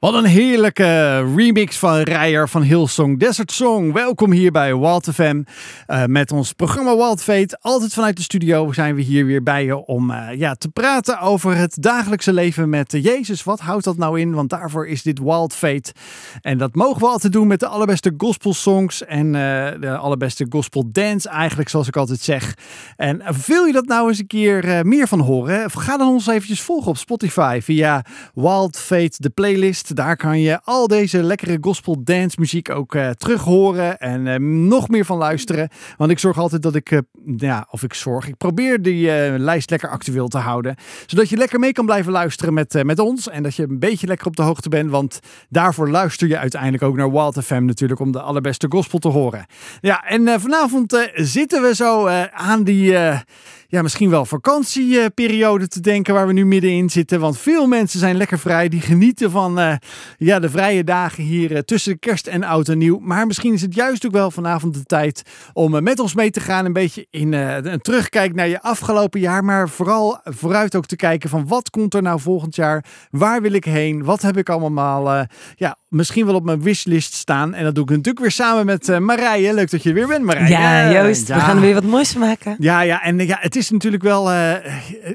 Wat een heerlijke remix van Rijer van Hillsong Desert Song. Welkom hier bij Wild FM uh, met ons programma Wild Fate. Altijd vanuit de studio zijn we hier weer bij je om uh, ja, te praten over het dagelijkse leven met Jezus. Wat houdt dat nou in? Want daarvoor is dit Wild Fate. En dat mogen we altijd doen met de allerbeste gospel songs en de allerbeste gospel dance eigenlijk, zoals ik altijd zeg. En wil je dat nou eens een keer meer van horen? Ga dan ons eventjes volgen op Spotify via Wild Fate, de playlist. Daar kan je al deze lekkere gospel dance muziek ook uh, terug horen en uh, nog meer van luisteren. Want ik zorg altijd dat ik, uh, ja, of ik zorg, ik probeer die lijst lekker actueel te houden. Zodat je lekker mee kan blijven luisteren met, met ons en dat je een beetje lekker op de hoogte bent. Want daarvoor luister je uiteindelijk ook naar Wild FM natuurlijk om de allerbeste gospel te horen. Ja, en vanavond zitten we zo aan die ja, misschien wel vakantieperiode te denken waar we nu middenin zitten. Want veel mensen zijn lekker vrij. Die genieten van uh, ja, de vrije dagen hier uh, tussen kerst en oud en nieuw. Maar misschien is het juist ook wel vanavond de tijd om uh, met ons mee te gaan. Een beetje in een terugkijk naar je afgelopen jaar. Maar vooral vooruit ook te kijken van wat komt er nou volgend jaar? Waar wil ik heen? Wat heb ik allemaal ja, misschien wel op mijn wishlist staan. En dat doe ik natuurlijk weer samen met Marije. Leuk dat je er weer bent, Marije. Ja, Joost. Ja. We gaan er weer wat moois van maken. Ja, ja. En ja, het is natuurlijk wel. Uh,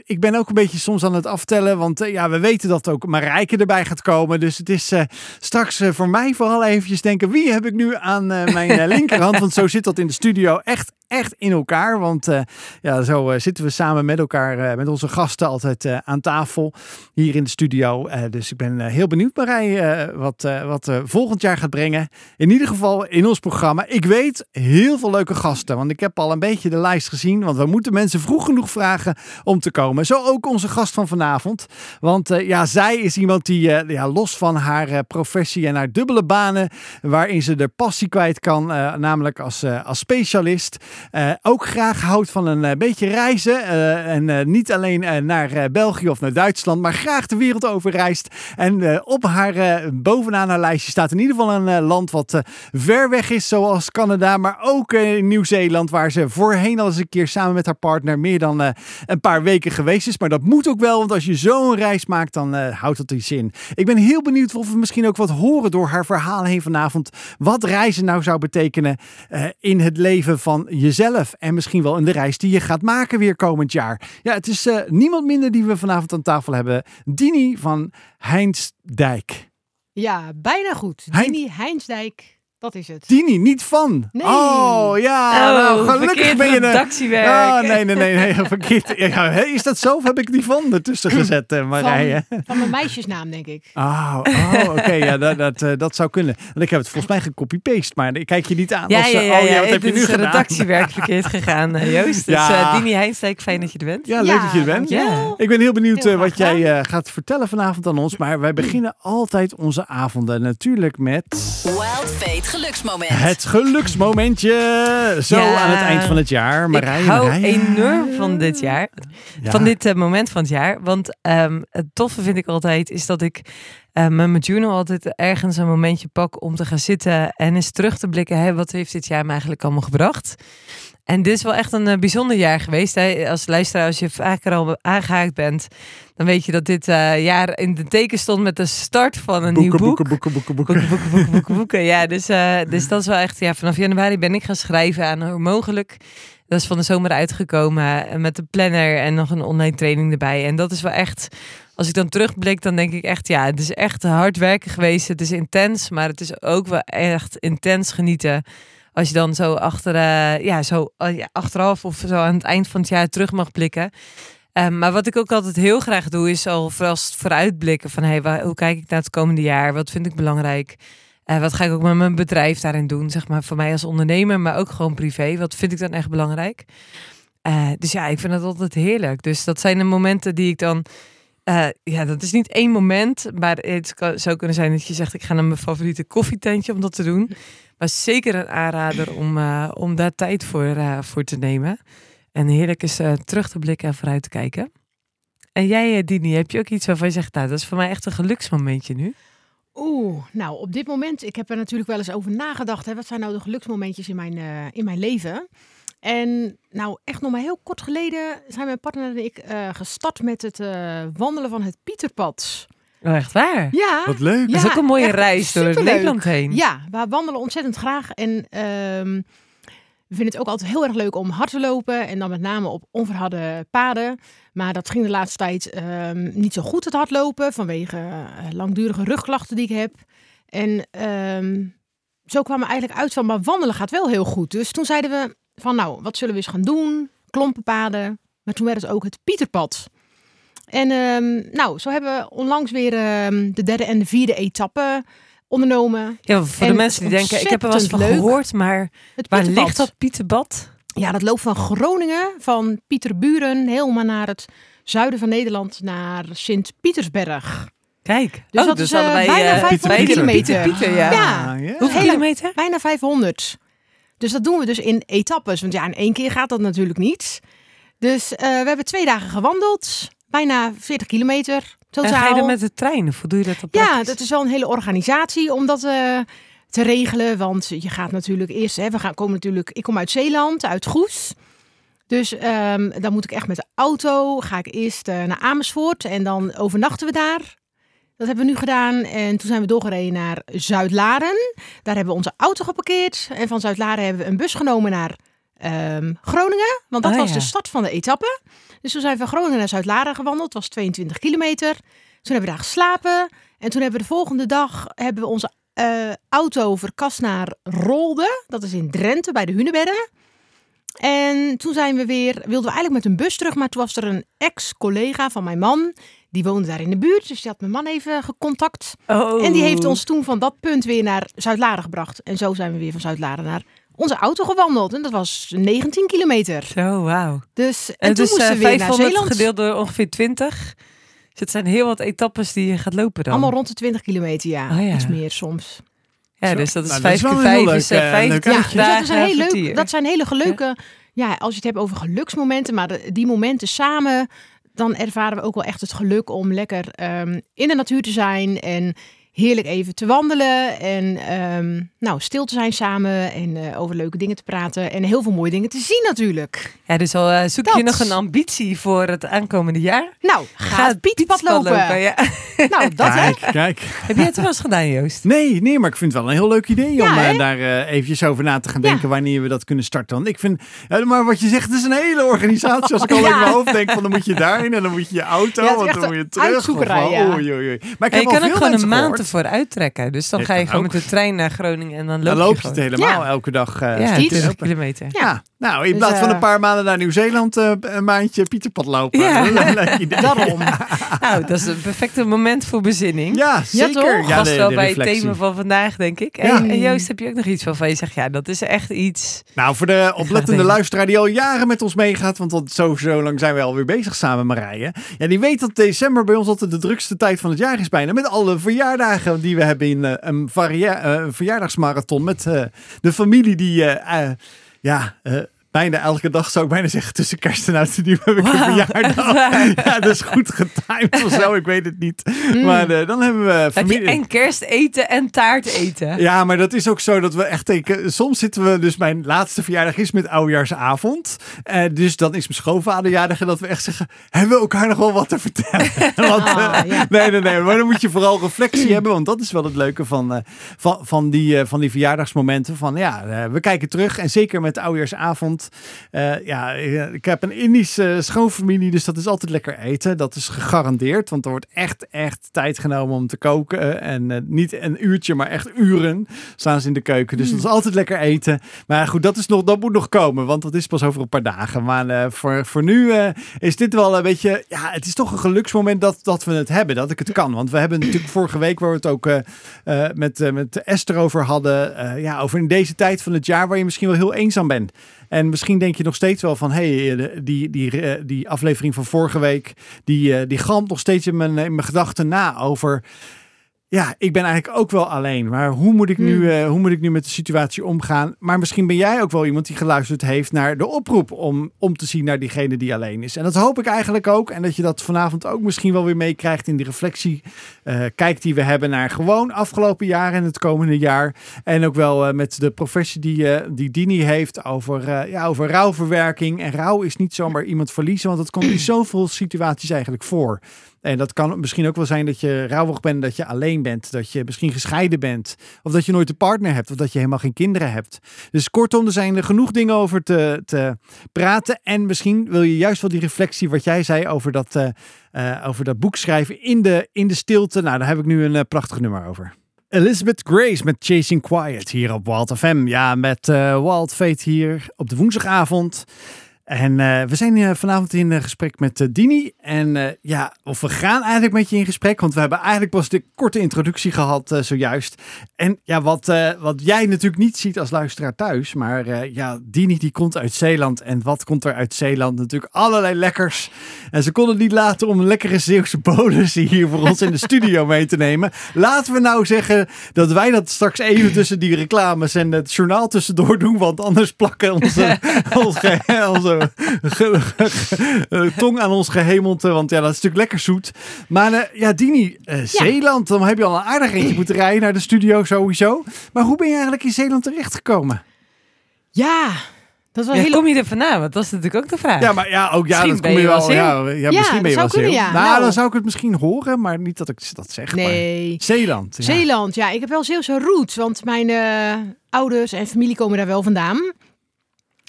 ik ben ook een beetje soms aan het aftellen. Want uh, ja, we weten dat ook Marijke erbij gaat komen. Dus het is uh, straks voor mij vooral eventjes denken: wie heb ik nu aan mijn linkerhand? Want zo zit dat in de studio echt echt in elkaar. Want uh, ja, zo uh, zitten we samen met elkaar, uh, met onze gasten altijd aan tafel hier in de studio. dus ik ben heel benieuwd, Marij, wat, wat volgend jaar gaat brengen. In ieder geval in ons programma. Ik weet heel veel leuke gasten, want ik heb al een beetje de lijst gezien. Want we moeten mensen vroeg genoeg vragen om te komen. Zo ook onze gast van vanavond. Want ja, zij is iemand die ja, los van haar professie en haar dubbele banen, waarin ze de passie kwijt kan, namelijk als, als specialist. Uh, ook graag houdt van een uh, beetje reizen. Uh, en niet alleen naar België of naar Duitsland, maar graag de wereld over reist. En op haar, bovenaan haar lijstje staat in ieder geval een land wat ver weg is, zoals Canada. Maar ook Nieuw-Zeeland, waar ze voorheen al eens een keer samen met haar partner meer dan een paar weken geweest is. Maar dat moet ook wel, want als je zo'n reis maakt, dan houdt dat iets in. Ik ben heel benieuwd of we misschien ook wat horen door haar verhaal heen vanavond. Wat reizen nou zou betekenen in het leven van je jezelf en misschien wel in de reis die je gaat maken weer komend jaar. Ja, het is uh, niemand minder die we vanavond aan tafel hebben. Dini van Heinsdijk. Ja, bijna goed. Hein... Dini Heinsdijk dat is het. Dini, niet van. Nee. Oh ja, oh, nou, gelukkig ben je redactiewerk. Oh, nee, nee, nee, nee, verkeerd. Ja, is dat zo of heb ik die van ertussen gezet, uh, Marije? Van, van, mijn meisjesnaam, denk ik. Oh, oh oké, okay, ja, dat, dat, uh, dat zou kunnen. Want ik heb het volgens mij gecopy-paste, maar ik kijk je niet aan. Ja, als, ja, ja, oh, ja, wat heb je nu is gedaan? redactiewerk verkeerd gegaan, uh, Joost. Dus ja. Dini Heinstein, fijn dat je er bent. Ja, leuk dat je er bent. Ja. Ik ben heel benieuwd heel wat jij gaat vertellen vanavond aan ons. Maar wij beginnen altijd onze avonden natuurlijk met... Wild Fate Geluksmoment. Het geluksmomentje. Zo Ja. aan het eind van het jaar. Marije, ik hou Marije. enorm van dit jaar. Ja. Van dit eh, moment van het jaar. Want ehm, het toffe vind ik altijd is dat ik eh, met mijn journal altijd ergens een momentje pak om te gaan zitten en eens terug te blikken. Wat heeft dit jaar me eigenlijk allemaal gebracht? En dit is wel echt een eh, bijzonder jaar geweest. Hè? Als luisteraar, als je vaker al aangehaakt bent, dan weet je dat dit eh, jaar in de teken stond met de start van een nieuw Boeken, boek. boeken, boeken, boeken, boeken. Boeken, boeken, boeken, boeken, boeken. Ja, dus, eh, dus dat is wel echt, ja, vanaf januari ben ik gaan schrijven aan hoe mogelijk. Dat is van de zomer uitgekomen met de planner en nog een online training erbij. En dat is wel echt, als ik dan terugblik, dan denk ik echt, ja, het is echt hard werken geweest. Het is intens, maar het is ook wel echt intens genieten. Als je dan zo achter, eh, ja, zo eh, ja, achteraf of zo aan het eind van het jaar terug mag blikken. Um, maar wat ik ook altijd heel graag doe, is al vooral vooruitblikken van hey, waar, hoe kijk ik naar het komende jaar? Wat vind ik belangrijk? Uh, wat ga ik ook met mijn bedrijf daarin doen? Zeg maar voor mij als ondernemer, maar ook gewoon privé. Wat vind ik dan echt belangrijk? Dus ja, ik vind het altijd heerlijk. Dus dat zijn de momenten die ik dan. Uh, ja, dat is niet één moment, maar het zou kunnen zijn dat je zegt: ik ga naar mijn favoriete koffietentje om dat te doen. Maar zeker een aanrader om, om daar tijd voor, voor te nemen. En heerlijk is terug te blikken en vooruit te kijken. En jij, Dini, heb je ook iets waarvan je zegt, nou, dat is voor mij echt een geluksmomentje nu? Oeh, nou, op dit moment, ik heb er natuurlijk wel eens over nagedacht. Hè, wat zijn nou de geluksmomentjes in mijn, in mijn leven? En nou, echt nog maar heel kort geleden zijn mijn partner en ik uh, gestart met het uh, wandelen van het Pieterpad. Oh, echt waar? Ja, Wat leuk. dat is ook een mooie reis door. Nederland heen. Ja, we wandelen ontzettend graag. En ehm, we vinden het ook altijd heel erg leuk om hard te lopen. En dan met name op onverharde paden. Maar dat ging de laatste tijd ehm, niet zo goed, het hardlopen. Vanwege eh, langdurige rugklachten die ik heb. En ehm, zo kwamen we eigenlijk uit van, maar wandelen gaat wel heel goed. Dus toen zeiden we van, nou, wat zullen we eens gaan doen? Klompenpaden. Maar toen werd het ook het Pieterpad. En ehm, nou, zo hebben we onlangs weer ehm, de derde en de vierde etappe ondernomen. Ja, voor de En mensen die denken, ik heb er wel eens van leuk. gehoord, maar Het waar ligt dat Pieterbad? Ja, dat loopt van Groningen, van Pieterburen, helemaal naar het zuiden van Nederland, naar Sint-Pietersberg. Kijk. Dus oh, dat dus is, eh, allebei bijna eh, 500 beide kilometer. Pieter, Pieter, ja. Ja. Ah, ja. Hoeveel Hele- kilometer? Bijna 500. Dus dat doen we dus in etappes. Want ja, in één keer gaat dat natuurlijk niet. Dus eh, we hebben twee dagen gewandeld. Bijna 40 kilometer En totaal. ga je met de trein of hoe doe je dat op Ja, dat is wel een hele organisatie om dat eh, te regelen. Want je gaat natuurlijk eerst, hè, we gaan komen natuurlijk, ik kom uit Zeeland, uit Goes. Dus ehm, dan moet ik echt met de auto, ga ik eerst eh, naar Amersfoort en dan overnachten we daar. Dat hebben we nu gedaan en toen zijn we doorgereden naar Zuid-Laren. Daar hebben we onze auto geparkeerd en van Zuid-Laren hebben we een bus genomen naar ehm, Groningen. Want dat Oh, was ja. de start van de etappe. Dus toen zijn we van Groningen naar Zuid-Laren gewandeld. Het was 22 kilometer. Toen hebben we daar geslapen. En toen hebben we de volgende dag hebben we onze eh, auto verkast naar Rolde. Dat is in Drenthe bij de Hunebedden. En toen zijn we weer, wilden we eigenlijk met een bus terug. Maar toen was er een ex-collega van mijn man. Die woonde daar in de buurt. Dus die had mijn man even gecontact. Oh. En die heeft ons toen van dat punt weer naar Zuid-Laren gebracht. En zo zijn we weer van Zuid-Laren naar onze auto gewandeld. En dat was 19 kilometer. Zo, wauw. Dus, en, En toen dus moesten eh, we weer naar 500 Zeeland. gedeeld door ongeveer 20. Dus het zijn heel wat etappes die je gaat lopen dan. Allemaal rond de 20 kilometer, ja. Oh ja. Iets meer soms. ja, Zo. dus dat is Nou, dat is 5 wel keer een heel 5 is eh, eh, 50 leuk Ja, uitje. dus dat is een dagen, heel leuk. kwartier. Dat zijn hele leuke. Ja. als je het hebt over geluksmomenten, maar de- die momenten samen, dan ervaren we ook wel echt het geluk om lekker ehm, in de natuur te zijn en heerlijk even te wandelen en ehm, nou stil te zijn samen en eh, over leuke dingen te praten en heel veel mooie dingen te zien natuurlijk. Ja, dus al eh, zoek je nog een ambitie voor het aankomende jaar. Nou, ga, het Pieterpad lopen. ja. Nou, dat hè. Kijk. Heb jij het wel eens gedaan, Joost? Nee, nee, maar ik vind het wel een heel leuk idee Ja, om eh, daar eventjes over na te gaan Ja. denken wanneer we dat kunnen starten. Want ik vind, ja, maar wat je zegt, het is een hele organisatie. Als ik al Ja. in mijn hoofd denk van dan moet je daarheen en dan moet je je auto, het want dan moet je terug. uitzoekerij, Of, ja. oei, oei, oei. Maar ik heb je al kan veel ook gewoon een maand ervoor uittrekken. Dus dan Ja, ga je gewoon ook. met de trein naar Groningen en dan loop Dan je loop je het helemaal Ja. elke dag. eh, Ja, Steeds. 20 kilometer. Ja. Ja, nou, in Dus, plaats van eh, een paar maanden naar Nieuw-Zeeland eh, een maandje Pieterpad lopen. Dat. Daarom. Nou, dat is een perfecte moment voor bezinning. Ja, zeker. toch? Ja, Past de- wel de bij het thema van vandaag, denk ik. En, Ja. en Joost, heb je ook nog iets waarvan je zegt, ja, dat is echt iets... Nou, voor de oplettende luisteraar die al jaren met ons meegaat, want tot zo, zo lang zijn wij alweer bezig samen, Marije. Ja, die weet dat december bij ons altijd de drukste tijd van het jaar is bijna. Met alle verjaardagen die we hebben in eh, een eh, verjaardagsmarathon met eh, de familie die, ja... eh, Bijna elke dag zou ik bijna zeggen tussen kerst en oud en nieuw heb ik een verjaardag. Ja, dat is goed getimed of zo, ik weet het niet. Maar eh, dan hebben we Heb je familie... en kerst eten en taart eten? Ja, maar dat is ook zo dat we echt denken. Soms zitten we, dus mijn laatste verjaardag is met oudejaarsavond. Eh, dus dan is mijn schoonvader jarig en dat we echt zeggen: hebben we elkaar nog wel wat te vertellen? want, Ah, eh, ja. Nee, nee, nee. Maar dan moet je vooral reflectie hebben, want dat is wel het leuke van, eh, van, van, die, eh, van die verjaardagsmomenten. Van ja, eh, we kijken terug en zeker met eh, ja, eh, ik heb een Indische schoonfamilie, dus dat is altijd lekker eten. Dat is gegarandeerd, want er wordt echt, echt tijd genomen om te koken. En eh, niet een uurtje, maar echt uren staan ze in de keuken. Dus dat is altijd lekker eten. Maar goed, dat, is nog, dat moet nog komen, want dat is pas over een paar dagen. Maar voor, voor nu is dit wel een beetje... Ja, het is toch een geluksmoment dat, dat we het hebben, dat ik het kan. Want we hebben natuurlijk vorige week, waar we het ook met, met Esther over hadden... ja, over in deze tijd van het jaar waar je misschien wel heel eenzaam bent. En misschien denk je nog steeds wel van... hé, hey, de- die, die, eh, die aflevering van vorige week... die, eh, die galmt nog steeds in mijn, in mijn gedachten na over... Ja, ik ben eigenlijk ook wel alleen. Maar hoe moet, ik nu, Hmm. eh, hoe moet ik nu met de situatie omgaan? Maar misschien ben jij ook wel iemand die geluisterd heeft naar de oproep om, om te zien naar diegene die alleen is. En dat hoop ik eigenlijk ook. En dat je dat vanavond ook misschien wel weer meekrijgt in die reflectie. eh, kijk die we hebben naar gewoon afgelopen jaar en het komende jaar. En ook wel eh, met de professie die, die Dini heeft over, ja, over rouwverwerking. En rouw is niet zomaar iemand verliezen, want dat komt in zoveel situaties eigenlijk voor. En dat kan misschien ook wel zijn dat je rouwig bent, dat je alleen bent, dat je misschien gescheiden bent, of dat je nooit een partner hebt, of dat je helemaal geen kinderen hebt. Dus kortom, er zijn er genoeg dingen over te, te praten. En misschien wil je juist wel die reflectie, wat jij zei over dat, eh, eh, over dat boek schrijven in de, in de stilte. Nou, daar heb ik nu een eh, prachtig nummer over. Elizabeth Grace met Chasing Quiet hier op Wild FM. Ja, met Wild Fate hier op de woensdagavond. En eh, we zijn eh, vanavond in eh, gesprek met Dini. En ja, of we gaan eigenlijk met je in gesprek. Want we hebben eigenlijk pas de korte introductie gehad eh, zojuist. En ja, wat, wat jij natuurlijk niet ziet als luisteraar thuis. Maar ja, Dini die komt uit Zeeland. En wat komt er uit Zeeland? Natuurlijk allerlei lekkers. En ze konden niet laten om een lekkere Zeeuwse bonus hier voor ons in de studio mee te nemen. Laten we nou zeggen dat wij dat straks even tussen die reclames en het journaal tussendoor doen. Want anders plakken onze, onze, tong aan ons gehemelte. Want ja, dat is natuurlijk lekker zoet. Maar eh, ja, Dini, eh, Zeeland, dan heb je al een aardig eentje moeten rijden naar de studio sowieso. Maar hoe ben je eigenlijk in Zeeland terechtgekomen? Ja, dat is wel Ja, heel... kom je er vandaan? Want dat is natuurlijk ook de vraag. Ja, maar ja, ook ja, Misschien dat kom je je wel. Ja, ja, misschien ben je dat wel zou kunnen. Nou, Nou. dan zou ik het misschien horen, maar niet dat ik dat zeg. maar- Nee. Zeeland. Ja. Zeeland, ja. Ik heb wel Zeeuwse roots, want mijn eh, ouders en familie komen daar wel vandaan.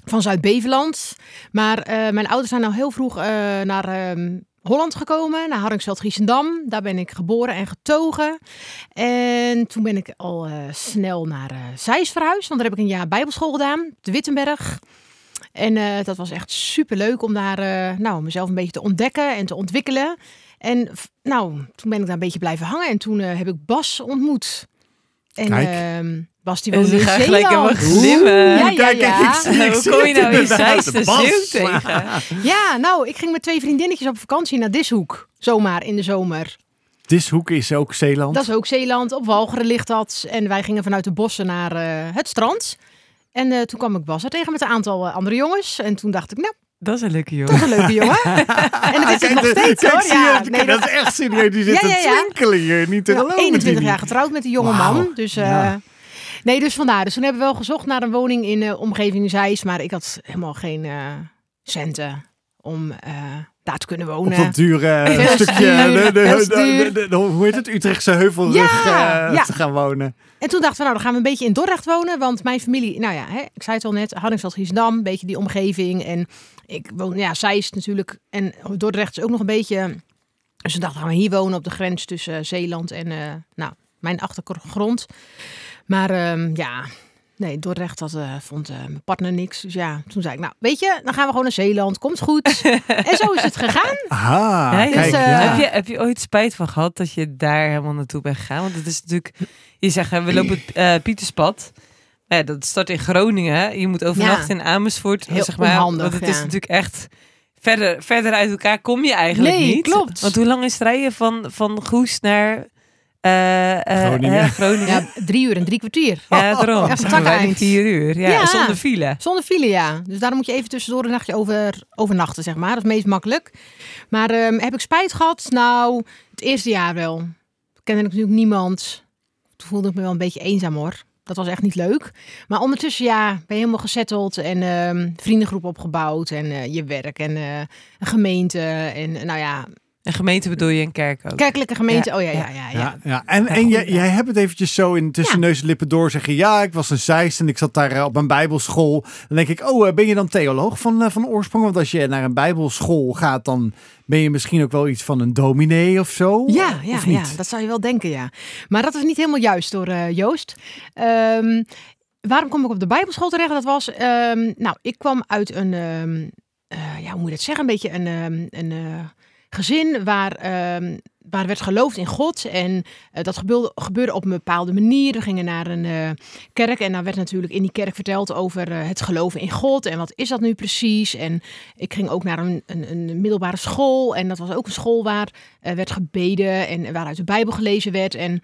Van Zuid-Beveland. Maar eh, mijn ouders zijn nou heel vroeg eh, naar ehm, Holland gekomen, naar Hardingsveld-Giessendam. Daar ben ik geboren en getogen. En toen ben ik al eh, snel naar Zeist verhuisd, want daar heb ik een jaar bijbelschool gedaan, de Wittenberg. En dat was echt super leuk om daar nou, mezelf een beetje te ontdekken en te ontwikkelen. En nou, toen ben ik daar een beetje blijven hangen en toen heb ik Bas ontmoet. En ehm, Bas die woonde ze in gelijk Zeeland. helemaal glimmen. Ja, ja, Kijk, ja. kijk, ik zie, ik Hoe kom je nou in. Zeist tegen? Ja, nou, ik ging met twee vriendinnetjes op vakantie naar Dishoek. Zomaar in de zomer. Dishoek is ook Zeeland. Dat is ook Zeeland. Op Walcheren ligt dat. En wij gingen vanuit de bossen naar eh, het strand. En eh, toen kwam ik Bas er tegen met een aantal eh, andere jongens. En toen dacht ik, nou, Dat is een leuke dat jongen. is een leuke jongen. en dat is het nog de- steeds kijk, hoor. Ja, nee, dat is echt serieus. Die zit Ja, ja, te ja. twinkelen hier. Niet te Ja, geloven. 21 Dini. jaar getrouwd met die jonge man. Dus, eh, Ja. Nee, dus vandaar. Dus toen hebben we wel gezocht naar een woning in de omgeving Zeist. Maar ik had helemaal geen eh, centen om eh, daar te kunnen Op wonen. dat dure eh, stukje, de, hoe heet het, Utrechtse heuvelrug Ja, eh, ja. te gaan wonen. En toen dachten we, nou, dan gaan we een beetje in Dordrecht wonen. Want mijn familie, nou ja, hè, ik zei het al net, Hardingsveld, Giesdam, een beetje die omgeving. En ik woon, ja, Zeist natuurlijk. En Dordrecht is ook nog een beetje... Dus we dachten, gaan we hier wonen op de grens tussen eh, Zeeland en, eh, nou, mijn achtergrond. Maar ehm, ja, nee, Dordrecht, dat eh, vond eh, mijn partner niks. Dus ja, toen zei ik, nou, weet je, dan gaan we gewoon naar Zeeland. Komt goed. en zo is het gegaan. Aha, Ja, ja. kijk, Dus, eh, ja. Heb, je, heb je ooit spijt van gehad dat je daar helemaal naartoe bent gegaan? Want het is natuurlijk, je zegt, we lopen het eh, Pieterspad. Ja, dat start in Groningen. Je moet overnachten in Amersfoort. Heel zeg maar, onhandig, Want het is natuurlijk echt... Verder, verder uit elkaar kom je eigenlijk Nee, niet. klopt. Want hoe lang is het rijden van, van Goes naar eh, eh, Groningen. Groningen? Ja, drie uur en drie kwartier. Ja, daarom. Echt een Bijna takeind. vier uur. Ja, Ja. zonder file. Zonder file, ja. Dus daarom moet je even tussendoor een nachtje over, overnachten, zeg maar. Dat is het meest makkelijk. Maar ehm, heb ik spijt gehad? Nou, het eerste jaar wel. Toen kende ik natuurlijk niemand. Toen voelde ik me wel een beetje eenzaam, hoor. Dat was echt niet leuk. Maar ondertussen, ja, ben je helemaal gezetteld en ehm, vriendengroep opgebouwd en eh, je werk en eh, een gemeente en nou ja, Een gemeente bedoel je een kerk ook. kerkelijke gemeente. Ja, oh ja, ja, ja. ja. ja. En, en jij, jij hebt het eventjes zo in tussen Ja. neus en lippen door zeggen. Ja, ik was een Zeist en ik zat daar eh, op een bijbelschool. Dan denk ik, oh, eh, ben je dan theoloog van, eh, van oorsprong? Want als je naar een bijbelschool gaat, dan ben je misschien ook wel iets van een dominee of zo. Ja, ja, of ja, dat zou je wel denken, ja. Maar dat is niet helemaal juist door eh, Joost. Ehm, waarom kom ik op de Bijbelschool terecht? Dat was, ehm, nou, ik kwam uit een, ehm, eh, ja, hoe moet je dat zeggen? Een beetje een, ehm, een eh, gezin waar, ehm, waar werd geloofd in God. En eh, dat gebeurde, gebeurde op een bepaalde manier. We gingen naar een eh, kerk en daar werd natuurlijk in die kerk verteld over eh, het geloven in God. En wat is dat nu precies? En ik ging ook naar een, een, een middelbare school. En dat was ook een school waar werd gebeden en waaruit de Bijbel gelezen werd. En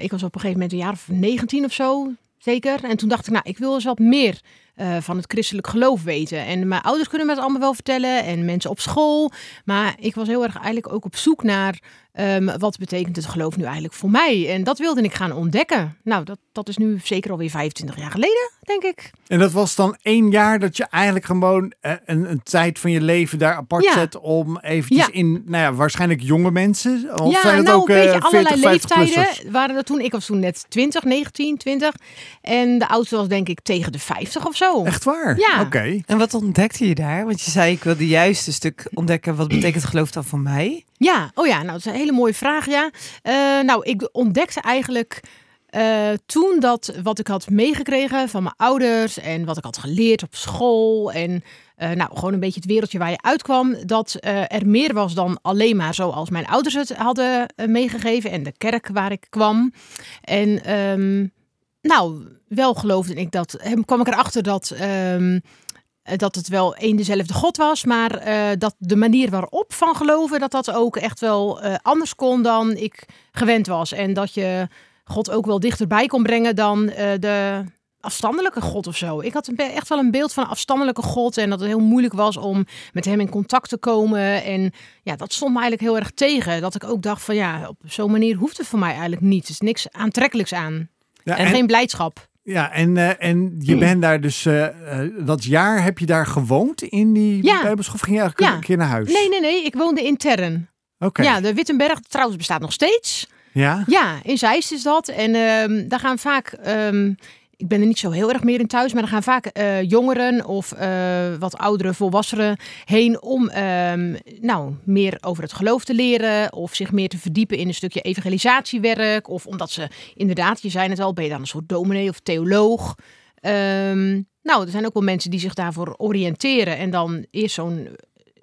ik was op een gegeven moment een jaar of 19 of zo, zeker. En toen dacht ik, nou, ik wil eens wat meer eh, van het christelijk geloof weten. En mijn ouders kunnen me het allemaal wel vertellen en mensen op school. Maar ik was heel erg eigenlijk ook op zoek naar ehm, wat betekent het geloof nu eigenlijk voor mij. En dat wilde ik gaan ontdekken. Nou, dat, dat is nu zeker alweer 25 jaar geleden, denk ik. En dat was dan één jaar dat je eigenlijk gewoon eh, een, een tijd van je leven daar apart Ja. zet om eventjes Ja. in, nou ja, waarschijnlijk jonge mensen. Of ja, zijn het nou ook een eh, beetje 40, allerlei 50 leeftijden waren er toen. Ik was toen net 20, 19, 20. En de oudste was denk ik tegen de 50 of zo. Echt waar? Ja. Oké. En wat ontdekte je daar? Want je zei, ik wilde juist een stuk ontdekken. Wat betekent geloof dan voor mij? Ja, oh ja, nou dat is een hele mooie vraag, ja. Eh, nou, ik ontdekte eigenlijk eh, toen dat wat ik had meegekregen van mijn ouders en wat ik had geleerd op school en eh, nou gewoon een beetje het wereldje waar je uitkwam, dat er meer was dan alleen maar zoals mijn ouders het hadden meegegeven en de kerk waar ik kwam. En ehm, nou, wel geloofde ik dat, kwam ik erachter dat. ehm, eh, dat het wel één dezelfde God was, maar eh, dat de manier waarop van geloven, dat dat ook echt wel eh, anders kon dan ik gewend was. En dat je God ook wel dichterbij kon brengen dan eh, de afstandelijke God of zo. Ik had een, echt wel een beeld van een afstandelijke God en dat het heel moeilijk was om met hem in contact te komen. En ja, dat stond me eigenlijk heel erg tegen. Dat ik ook dacht van ja, op zo'n manier hoeft het voor mij eigenlijk niet. Er is niks aantrekkelijks aan. Ja, En, en, geen blijdschap. Ja, en, eh, en je bent daar dus, eh, eh, dat jaar heb je daar gewoond in die Ja. bijbelschool? Of ging je eigenlijk Ja. een keer naar huis? Nee, nee, nee. Ik woonde intern. Oké. Ja, de Wittenberg trouwens bestaat nog steeds. Ja? Ja, in Zeist is dat. En ehm, daar gaan vaak, ehm, ik ben er niet zo heel erg meer in thuis, maar er gaan vaak eh, jongeren of eh, wat oudere volwassenen heen om ehm, nou, meer over het geloof te leren of zich meer te verdiepen in een stukje evangelisatiewerk. Of omdat ze inderdaad, je zei het al, ben je dan een soort dominee of theoloog. Ehm, nou, er zijn ook wel mensen die zich daarvoor oriënteren en dan eerst zo'n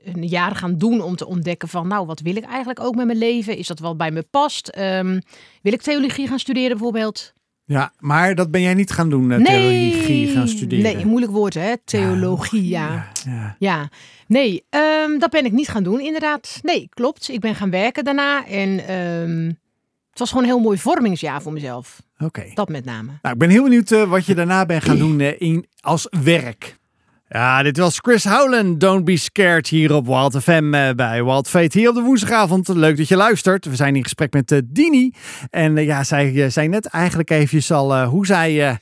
een jaar gaan doen om te ontdekken van, nou, wat wil ik eigenlijk ook met mijn leven? Is dat wel bij me past? Ehm, wil ik theologie gaan studeren bijvoorbeeld? Ja, maar dat ben jij niet gaan doen, eh, theologie gaan studeren. Nee, moeilijk woord hè, theologie, ja. Ja, Ja, ja. nee, ehm, dat ben ik niet gaan doen inderdaad. Nee, klopt. Ik ben gaan werken daarna en ehm, het was gewoon een heel mooi vormingsjaar voor mezelf. Oké. Dat met name. Nou, ik ben heel benieuwd eh, wat je daarna bent gaan doen eh, in, als werk. Ja, dit was Chris Howland. Don't be scared hier op Wild FM eh, bij Wild Fate. Hier op de woensdagavond. Leuk dat je luistert. We zijn in gesprek met eh, Dini. En eh, ja, zij zei net eigenlijk eventjes al hoe zij...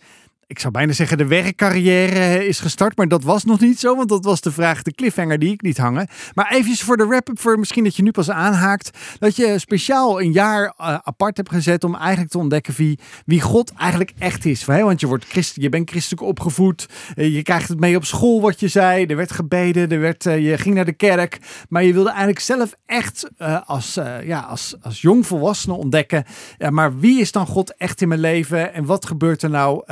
ik zou bijna zeggen de werkcarrière eh, is gestart, maar dat was nog niet zo, want dat was de vraag, de cliffhanger die ik niet hangen. Maar eventjes voor de wrap-up, voor misschien dat je nu pas aanhaakt, dat je speciaal een jaar eh, apart hebt gezet om eigenlijk te ontdekken wie, wie God eigenlijk echt is. Want je, wordt christ, je bent christelijk opgevoed, eh, je krijgt het mee op school wat je zei, er werd gebeden, er werd, je ging naar de kerk, maar je wilde eigenlijk zelf echt als, ja, als, als jongvolwassene ontdekken, ja, maar wie is dan God echt in mijn leven en wat gebeurt er nou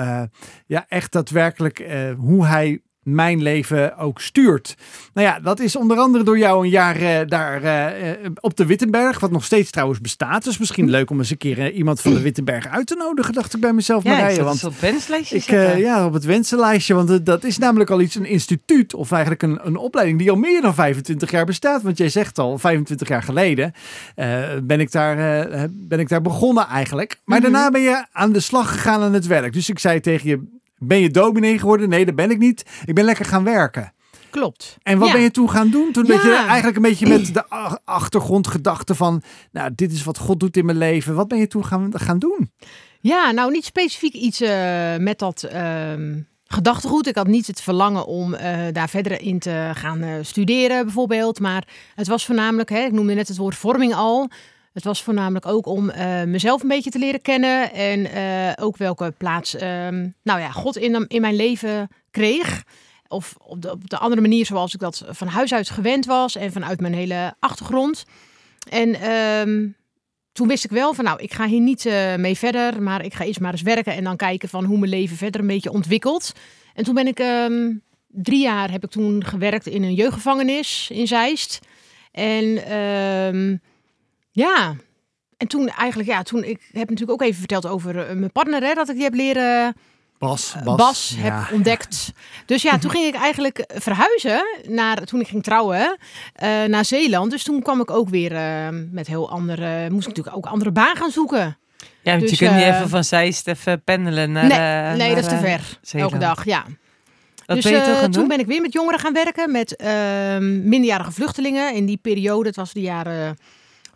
ja, echt daadwerkelijk eh, hoe hij mijn leven ook stuurt. Nou ja, dat is onder andere door jou een jaar eh, daar eh, eh, op de Wittenberg, wat nog steeds trouwens bestaat. Dus misschien leuk om eens een keer iemand van de Wittenberg uit te nodigen, dacht ik bij mezelf. Ja, Marije, want dus op wenslijstje ik, ja, op het wensenlijstje, want dat is namelijk al iets, een instituut of eigenlijk een, een opleiding die al meer dan 25 jaar bestaat. Want jij zegt al, 25 jaar geleden ben, ik daar, ben ik daar begonnen eigenlijk. Maar Mhm. daarna ben je aan de slag gegaan aan het werk. Dus ik zei tegen je, ben je dominee geworden? Nee, dat ben ik niet. Ik ben lekker gaan werken. Klopt. En wat Ja. ben je toen gaan doen? Toen Ja. dat je eigenlijk een beetje met de achtergrondgedachte van, nou, dit is wat God doet in mijn leven. Wat ben je toen gaan, gaan doen? Ja, nou niet specifiek iets eh, met dat ehm, gedachtegoed. Ik had niet het verlangen om eh, daar verder in te gaan eh, studeren bijvoorbeeld. Maar het was voornamelijk, hè, ik noemde net het woord vorming al. Het was voornamelijk ook om eh, mezelf een beetje te leren kennen. En eh, ook welke plaats ehm, nou ja, God in, in mijn leven kreeg. Of op de, op de andere manier zoals ik dat van huis uit gewend was. En vanuit mijn hele achtergrond. En ehm, toen wist ik wel van nou, ik ga hier niet eh, mee verder, maar ik ga eerst maar eens werken en dan kijken van hoe mijn leven verder een beetje ontwikkelt. En toen ben ik ehm, drie jaar heb ik toen gewerkt in een jeugdgevangenis in Zeist. En ja, en toen eigenlijk ja, toen ik heb natuurlijk ook even verteld over eh, mijn partner hè, dat ik die heb leren Bas, Bas, ja. heb ontdekt. Dus ja, toen ging ik eigenlijk verhuizen naar toen ik ging trouwen eh, naar Zeeland. Dus toen kwam ik ook weer eh, met heel andere, moest ik natuurlijk ook andere baan gaan zoeken. Ja, want Dus, je kunt niet eh, even van Zeist even pendelen naar... nee, eh, nee, naar, dat is te eh, ver. Zeeland. Elke dag, ja. Wat dus ben je toen eh, gaan toen doen? ben ik weer met jongeren gaan werken, met ehm, minderjarige vluchtelingen. In die periode, het was de jaren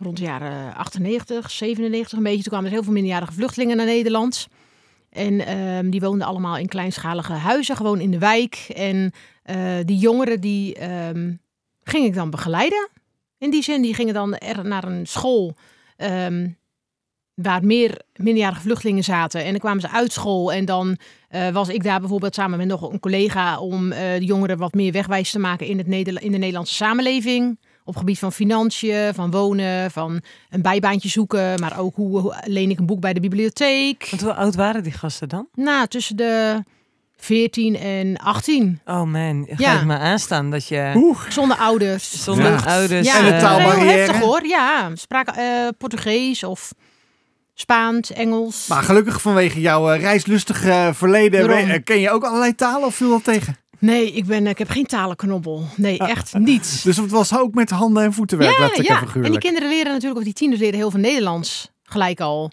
rond de jaren 98, 97 een beetje. Toen kwamen er heel veel minderjarige vluchtelingen naar Nederland. En ehm, die woonden allemaal in kleinschalige huizen, gewoon in de wijk. En eh, die jongeren die ehm, ging ik dan begeleiden. In die zin, die gingen dan naar een school ehm, waar meer minderjarige vluchtelingen zaten. En dan kwamen ze uit school en dan eh, was ik daar bijvoorbeeld samen met nog een collega om eh, de jongeren wat meer wegwijs te maken in, het in de Nederlandse samenleving. Op gebied van financiën, van wonen, van een bijbaantje zoeken. Maar ook hoe, hoe leen ik een boek bij de bibliotheek. Want hoe oud waren die gasten dan? Nou, tussen de 14 en 18. Oh man, ga Ja. ik me aanstaan dat je Oeh. Zonder ouders. zonder Ja. ouders... Ja, En de taalbarrière. heel heftig hoor. Ja, spraken eh, Portugees of Spaans, Engels. Maar gelukkig vanwege jouw eh, reislustige verleden we- eh, ken je ook allerlei talen of viel dat tegen? Nee, ik, ben, ik heb geen talenknobbel. Nee, echt niet. Dus het was ook met handen en voeten werk, ja, letterlijk ja. en En die kinderen leren natuurlijk, of die tieners leren heel veel Nederlands. Gelijk al.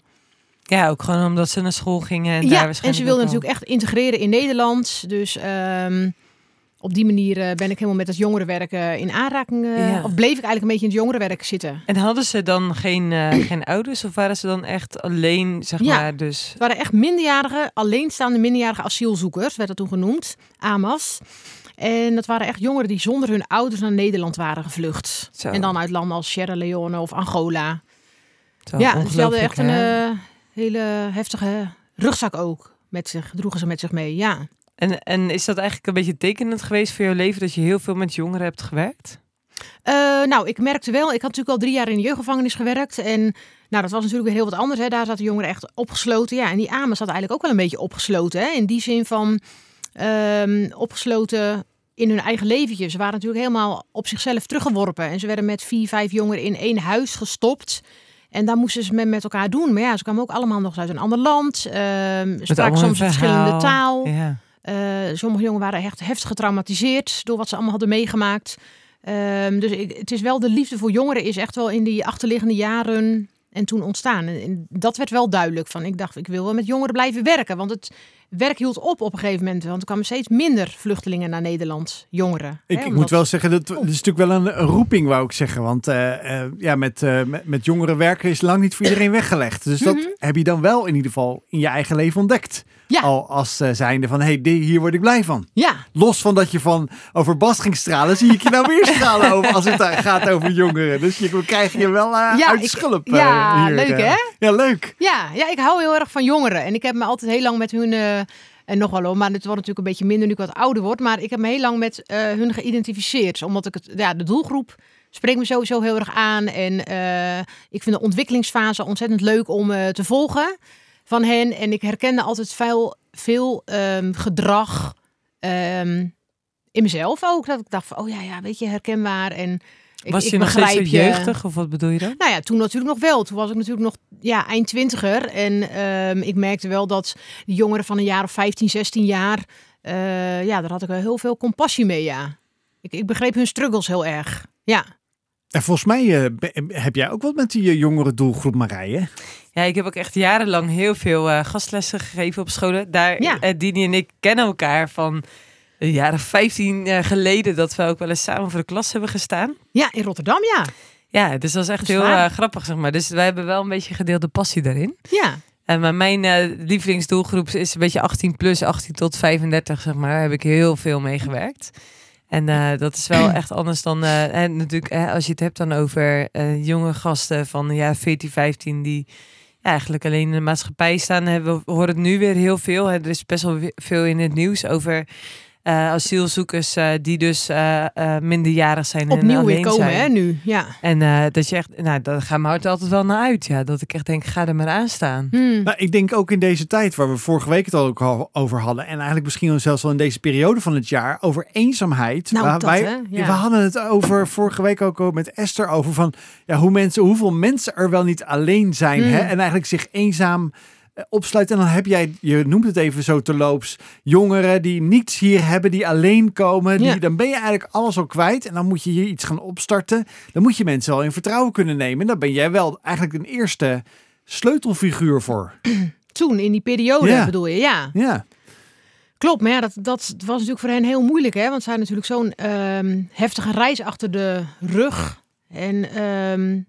Ja, ook gewoon omdat ze naar school gingen en daar ja, en ze wilden natuurlijk echt integreren in Nederland. Dus ehm, op die manier eh, ben ik helemaal met het jongerenwerk eh, in aanraking. eh, Ja. Of bleef ik eigenlijk een beetje in het jongerenwerk zitten. En hadden ze dan geen, geen ouders of waren ze dan echt alleen, zeg Ja. maar, dus... Het waren echt minderjarige, alleenstaande minderjarige asielzoekers, werd dat toen genoemd. AMAS. En dat waren echt jongeren die zonder hun ouders naar Nederland waren gevlucht. Zo. En dan uit landen als Sierra Leone of Angola. Zo ja, ze hadden echt een hele heftige rugzak ook met zich, droegen ze met zich mee. Ja. En, en is dat eigenlijk een beetje tekenend geweest voor jouw leven dat je heel veel met jongeren hebt gewerkt? Eh, nou, ik merkte wel, ik had natuurlijk al drie jaar in de jeugdgevangenis gewerkt. En nou, dat was natuurlijk weer heel wat anders. Hè. Daar zaten jongeren echt opgesloten. Ja, en die AMA zat eigenlijk ook wel een beetje opgesloten. Hè. In die zin van ehm, opgesloten in hun eigen leventje. Ze waren natuurlijk helemaal op zichzelf teruggeworpen. En ze werden met vier, vijf jongeren in één huis gestopt. En daar moesten ze met, elkaar doen. Maar ja, ze kwamen ook allemaal nog uit een ander land. Met spraken soms verschillende taal. Ja. Eh, sommige jongen waren echt heftig getraumatiseerd door wat ze allemaal hadden meegemaakt. Ehm, dus ik, het is wel de liefde voor jongeren is echt wel in die achterliggende jaren en toen ontstaan. En, dat werd wel duidelijk van. Ik dacht, ik wil wel met jongeren blijven werken, want het werk hield op op een gegeven moment. Want er kwamen steeds minder vluchtelingen naar Nederland, jongeren. Ik, Hè, ik omdat- moet wel zeggen, dat, dat is natuurlijk wel een, een roeping, wou ik zeggen. Want eh, eh, ja, met, met, met jongeren werken is lang niet voor iedereen weggelegd. Dus dat Mhm. heb je dan wel in ieder geval in je eigen leven ontdekt. Ja. Al als eh, zijnde van, hé, hey, hier word ik blij van. Ja, Los van dat je van over Bast ging stralen, zie ik je nou weer stralen over, als het eh, gaat over jongeren. Dus je krijg je wel eh Ja, uit ik- schulp. ja, hier, leuk, hè? Ja, leuk. Ja, ja, ik hou heel erg van jongeren. En ik heb me altijd heel lang met hun... en nog wel hoor, maar het wordt natuurlijk een beetje minder nu ik wat ouder word. Maar ik heb me heel lang met hun geïdentificeerd. Omdat ik het... Ja, de doelgroep spreekt me sowieso heel erg aan. En ik vind de ontwikkelingsfase ontzettend leuk om te volgen van hen. En ik herkende altijd veel, veel ehm, gedrag ehm, in mezelf ook. Dat ik dacht van, oh ja, ja, weet je, herkenbaar. En ik, Was ik je nog steeds je. jeugdig of wat bedoel je dan? Nou ja, toen natuurlijk nog wel. Toen was ik natuurlijk nog ja, eind twintiger. En ehm, ik merkte wel dat de jongeren van een jaar of 15, 16 jaar... eh, ja, daar had ik wel heel veel compassie mee, ja. Ik, ik begreep hun struggles heel erg. Ja. En volgens mij eh, heb jij ook wat met die eh, jongere doelgroep Marije. Ja, ik heb ook echt jarenlang heel veel eh, gastlessen gegeven op scholen. Daar, Ja. Dini en ik kennen elkaar van een jaar of 15 jaar geleden dat we ook wel eens samen voor de klas hebben gestaan. Ja, in Rotterdam, ja. Ja, dus dat is echt Dat is heel grappig, zeg maar. Dus wij hebben wel een beetje gedeelde passie daarin. Ja. En maar mijn eh, lievelingsdoelgroep is een beetje 18 plus, 18 tot 35, zeg maar. Daar heb ik heel veel mee gewerkt. En eh, dat is wel echt anders dan... en natuurlijk, eh, als je het hebt dan over eh, jonge gasten van ja, 14, 15... die ja, eigenlijk alleen in de maatschappij staan. We horen het nu weer heel veel. Hè. Er is best wel we- veel in het nieuws over... eh, asielzoekers eh, die dus eh, eh, minderjarig zijn en Opnieuw weer alleen komen, zijn. hè, nu. Ja. En eh, dat je echt, nou, daar gaat mijn hart altijd wel naar uit. Ja, dat ik echt denk, ga er maar aan staan. Hmm. Nou, ik denk ook in deze tijd waar we vorige week het al ook al over hadden. En eigenlijk misschien zelfs wel in deze periode van het jaar. Over eenzaamheid. Nou, Waar dat, wij, hè? Ja. We hadden het over vorige week ook al met Esther over van ja, hoe mensen, hoeveel mensen er wel niet alleen zijn. Hmm. Hè? En eigenlijk zich eenzaam eh, opsluiten. En dan heb jij, je noemt het even zo terloops, jongeren die niets hier hebben, die alleen komen. Die, Ja. Dan ben je eigenlijk alles al kwijt. En dan moet je hier iets gaan opstarten. Dan moet je mensen wel in vertrouwen kunnen nemen. En dan ben jij wel eigenlijk een eerste sleutelfiguur voor. Toen, in die periode Ja. bedoel je, ja. Ja. Klopt, maar ja, dat, dat was natuurlijk voor hen heel moeilijk, hè? Want zij hadden natuurlijk zo'n ehm, heftige reis achter de rug. En ehm,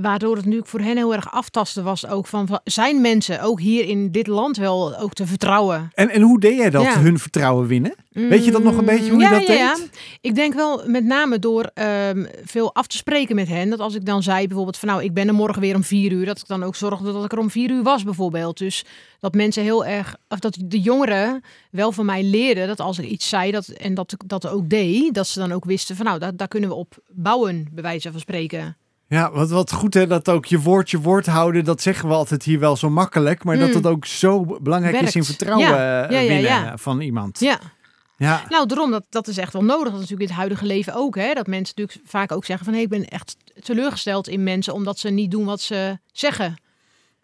waardoor het nu voor hen heel erg aftasten was ook van, zijn mensen ook hier in dit land wel ook te vertrouwen. En, en hoe deed jij dat, Ja. hun vertrouwen winnen? Weet je dat nog een beetje hoe je dat ja, ja. deed? Ik denk wel met name door ehm, veel af te spreken met hen. Dat als ik dan zei bijvoorbeeld van nou, ik ben er morgen weer om vier uur. Dat ik dan ook zorgde dat ik er om vier uur was bijvoorbeeld. Dus dat mensen heel erg, of dat de jongeren wel van mij leerden dat als ik iets zei dat, en dat ik dat ook deed. Dat ze dan ook wisten van nou, daar, daar kunnen we op bouwen, bij wijze van spreken. Ja, wat, wat goed hè, dat ook je woord je woord houden, dat zeggen we altijd hier wel zo makkelijk, maar dat Mm. het ook zo belangrijk is in vertrouwen Ja, eh, ja. van iemand. Ja. Ja. Nou, daarom, dat, dat is echt wel nodig. Dat is natuurlijk in het huidige leven ook. Hè? Dat mensen natuurlijk vaak ook zeggen van... Hey, ik ben echt teleurgesteld in mensen... omdat ze niet doen wat ze zeggen.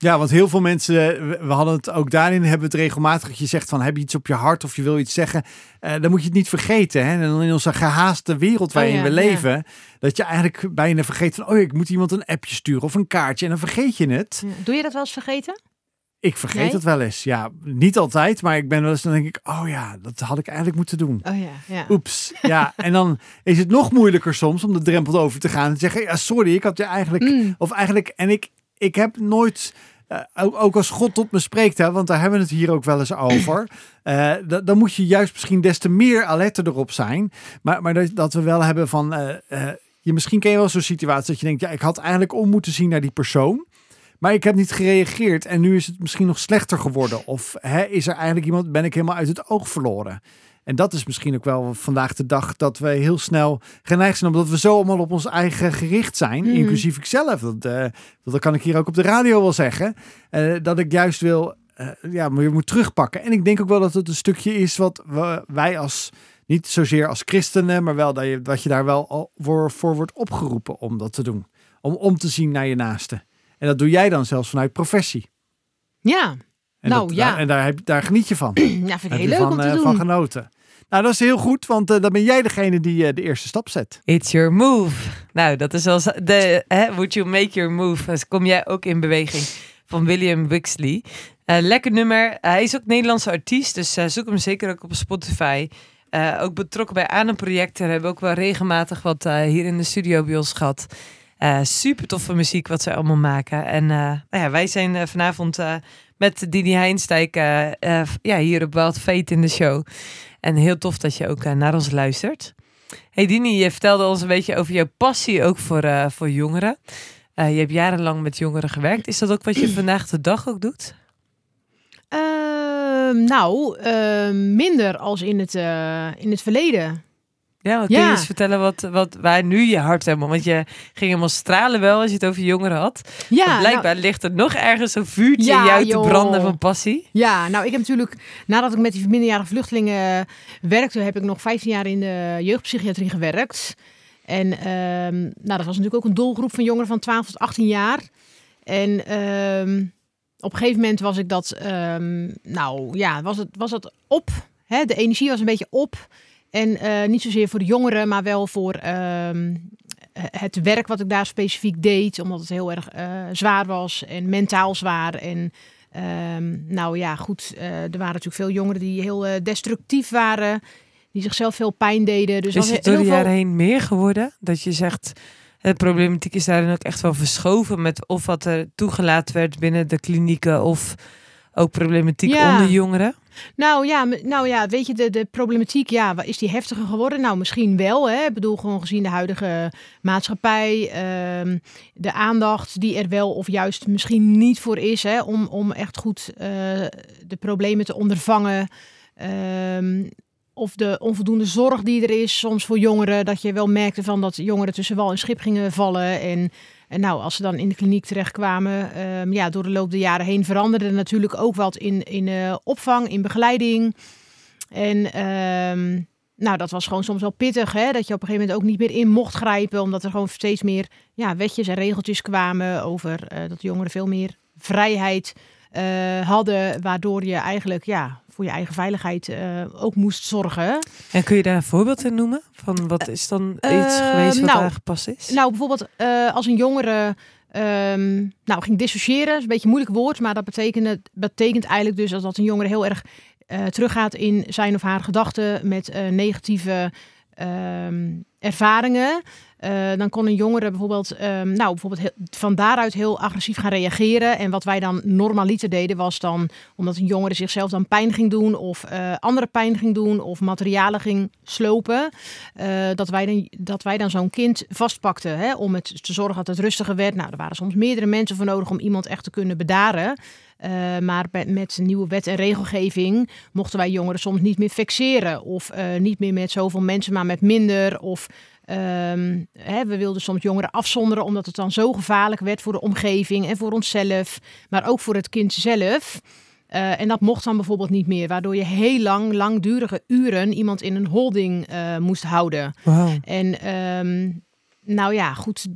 Ja, want heel veel mensen, we we hadden het ook daarin, hebben het regelmatig dat je zegt van heb je iets op je hart of je wil iets zeggen, eh, dan moet je het niet vergeten. Hè? En dan in onze gehaaste wereld waarin Oh ja, we ja. leven, dat je eigenlijk bijna vergeet van, oh ik moet iemand een appje sturen of een kaartje en dan vergeet je het. Doe je dat wel eens vergeten? Ik vergeet Nee? het wel eens. Ja, niet altijd, maar ik ben wel eens, dan denk ik, oh ja, dat had ik eigenlijk moeten doen. Oh ja, ja. Oeps. Ja, en dan is het nog moeilijker soms om de drempel over te gaan en te zeggen, ja sorry, ik had je eigenlijk Mm. of eigenlijk, en ik, ik heb nooit, eh, ook, als God tot me spreekt, hè, want daar hebben we het hier ook wel eens over. eh, da- dan moet je juist misschien des te meer alerter erop zijn. Maar, maar dat, dat we wel hebben van, eh, je, misschien ken je wel zo'n situatie dat je denkt, ja, ik had eigenlijk om moeten zien naar die persoon. Maar ik heb niet gereageerd en nu is het misschien nog slechter geworden. Of hè, is er eigenlijk iemand, ben ik helemaal uit het oog verloren? En dat is misschien ook wel vandaag de dag dat we heel snel geneigd zijn, omdat we zo allemaal op ons eigen gericht zijn, Mhm. inclusief ikzelf. Dat, eh, dat kan ik hier ook op de radio wel zeggen. eh, dat ik juist wil, eh, ja, maar je moet terugpakken. En ik denk ook wel dat het een stukje is wat we, wij als, niet zozeer als christenen, maar wel dat je, dat je daar wel al voor, voor wordt opgeroepen om dat te doen. Om om te zien naar je naaste. En dat doe jij dan zelfs vanuit professie. Ja, En Nou, dat, ja. daar, en daar, heb, daar geniet je van. ja vind ik heel leuk van, om te eh, doen. van genoten. Nou, dat is heel goed, want eh, dan ben jij degene die eh, de eerste stap zet. It's your move. Nou, dat is als de hè, Would you make your move? Dus kom jij ook in beweging van William Wixley. Eh, lekker nummer. hij is ook Nederlandse artiest, dus zoek hem zeker ook op Spotify. Eh, ook betrokken bij Adem-projecten. Hebben ook wel regelmatig wat eh, hier in de studio bij ons gehad. Eh, super toffe muziek wat zij allemaal maken. En eh, nou ja, wij zijn vanavond eh, met Dini Heinsdijk eh, eh, ja, hier op Wild Fate in de show. En heel tof dat je ook eh, naar ons luistert. Hey Dini, je vertelde ons een beetje over jouw passie ook voor, voor jongeren. Je hebt jarenlang met jongeren gewerkt. Is dat ook wat je vandaag de dag ook doet? Ehm, nou, minder als in het, in het verleden. Ja, kun je Ja. eens vertellen wat, wat, waar nu je hart helemaal... Want je ging helemaal stralen wel als je het over jongeren had. Ja, Maar nou- blijkbaar ligt er nog ergens een vuurtje Ja, in jou joh. te branden van passie. Ja, nou ik heb natuurlijk, nadat ik met die minderjarige vluchtelingen werkte, heb ik nog 15 jaar in de jeugdpsychiatrie gewerkt. En ehm, nou, dat was natuurlijk ook een doelgroep van jongeren van 12 tot 18 jaar. En ehm, op een gegeven moment was ik dat, ehm, nou ja, was het, was het op. Hè? De energie was een beetje op. En eh, niet zozeer voor de jongeren, maar wel voor ehm, het werk wat ik daar specifiek deed. Omdat het heel erg eh, zwaar was en mentaal zwaar. En Ehm, nou ja, goed. eh, er waren natuurlijk veel jongeren die heel destructief waren. Die zichzelf veel pijn deden. Dus is het door de veel- jaren heen meer geworden? Dat je zegt, de problematiek is daarin ook echt wel verschoven met of wat er toegelaten werd binnen de klinieken of ook problematiek Ja. onder jongeren. Nou ja, nou ja, weet je, de, de problematiek, ja, is die heftiger geworden? Nou, misschien wel. Hè? Ik bedoel, gewoon gezien de huidige maatschappij, ehm, de aandacht die er wel of juist misschien niet voor is, hè, om, om echt goed eh, de problemen te ondervangen. Ehm, of de onvoldoende zorg die er is soms voor jongeren. Dat je wel merkte van dat jongeren tussen wal en schip gingen vallen. En, en nou, als ze dan in de kliniek terechtkwamen, ehm, ja, door de loop der jaren heen veranderde er natuurlijk ook wat in, in eh, opvang, in begeleiding. En ehm, nou, dat was gewoon soms wel pittig, hè? dat je op een gegeven moment ook niet meer in mocht grijpen, omdat er gewoon steeds meer ja, wetjes en regeltjes kwamen over eh, dat jongeren veel meer vrijheid eh, hadden, waardoor je eigenlijk ja, voor je eigen veiligheid eh, ook moest zorgen. En kun je daar een voorbeeld in noemen? Van wat is dan iets Eh, geweest wat nou, aangepast is? Nou, bijvoorbeeld eh, als een jongere ehm, nou, ging dissociëren, is een beetje een moeilijk woord, maar dat betekent, betekent eigenlijk dus als dat een jongere heel erg teruggaat in zijn of haar gedachten met negatieve ehm, ervaringen. Eh, dan kon een jongere bijvoorbeeld, ehm, nou, bijvoorbeeld van daaruit heel agressief gaan reageren. En wat wij dan normaliter deden, was dan omdat een jongere zichzelf dan pijn ging doen, of eh, andere pijn ging doen, of materialen ging slopen. eh, dat, wij dan, dat wij dan zo'n kind vastpakten hè, om het te zorgen dat het rustiger werd. Nou, er waren soms meerdere mensen voor nodig om iemand echt te kunnen bedaren. Maar met, nieuwe wet en regelgeving mochten wij jongeren soms niet meer fixeren. Of niet meer met zoveel mensen, maar met minder. Of ehm, hè, we wilden soms jongeren afzonderen, omdat het dan zo gevaarlijk werd voor de omgeving en voor onszelf. Maar ook voor het kind zelf. Eh, en dat mocht dan bijvoorbeeld niet meer, waardoor je heel lang, langdurige uren iemand in een holding eh, moest houden. Wow. En ehm, nou ja, goed.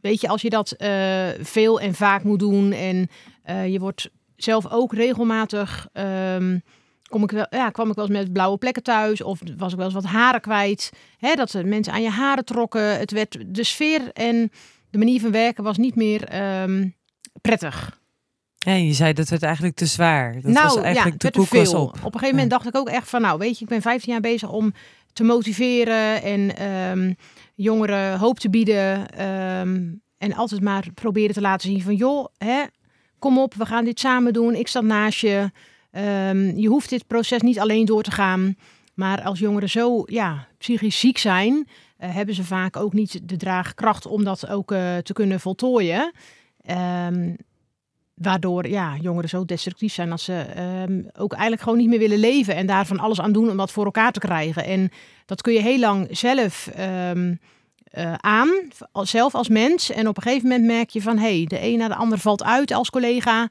Weet je, als je dat eh, veel en vaak moet doen en je wordt zelf ook regelmatig. ehm, kom ik wel, ja, kwam ik wel eens met blauwe plekken thuis of was ik wel eens wat haren kwijt. Hè, dat de mensen aan je haren trokken. Het werd de sfeer en de manier van werken was niet meer ehm, prettig. Ja, je zei dat werd eigenlijk te zwaar. Dat nou was eigenlijk ja, te het koek was op. Op een gegeven moment dacht ik ook echt van, nou weet je, ik ben 15 jaar bezig om te motiveren en ehm, jongeren hoop te bieden. ehm, en altijd maar proberen te laten zien van, joh, hè, kom op, we gaan dit samen doen. Ik sta naast je. Ehm, je hoeft dit proces niet alleen door te gaan. Maar als jongeren zo ja, psychisch ziek zijn, eh, hebben ze vaak ook niet de draagkracht om dat ook eh, te kunnen voltooien. Ehm, waardoor ja, jongeren zo destructief zijn dat ze ehm, ook eigenlijk gewoon niet meer willen leven en daarvan alles aan doen om dat voor elkaar te krijgen. En dat kun je heel lang zelf eh, aan, als- zelf als mens. En op een gegeven moment merk je van hé, hey, de een na de ander valt uit als collega.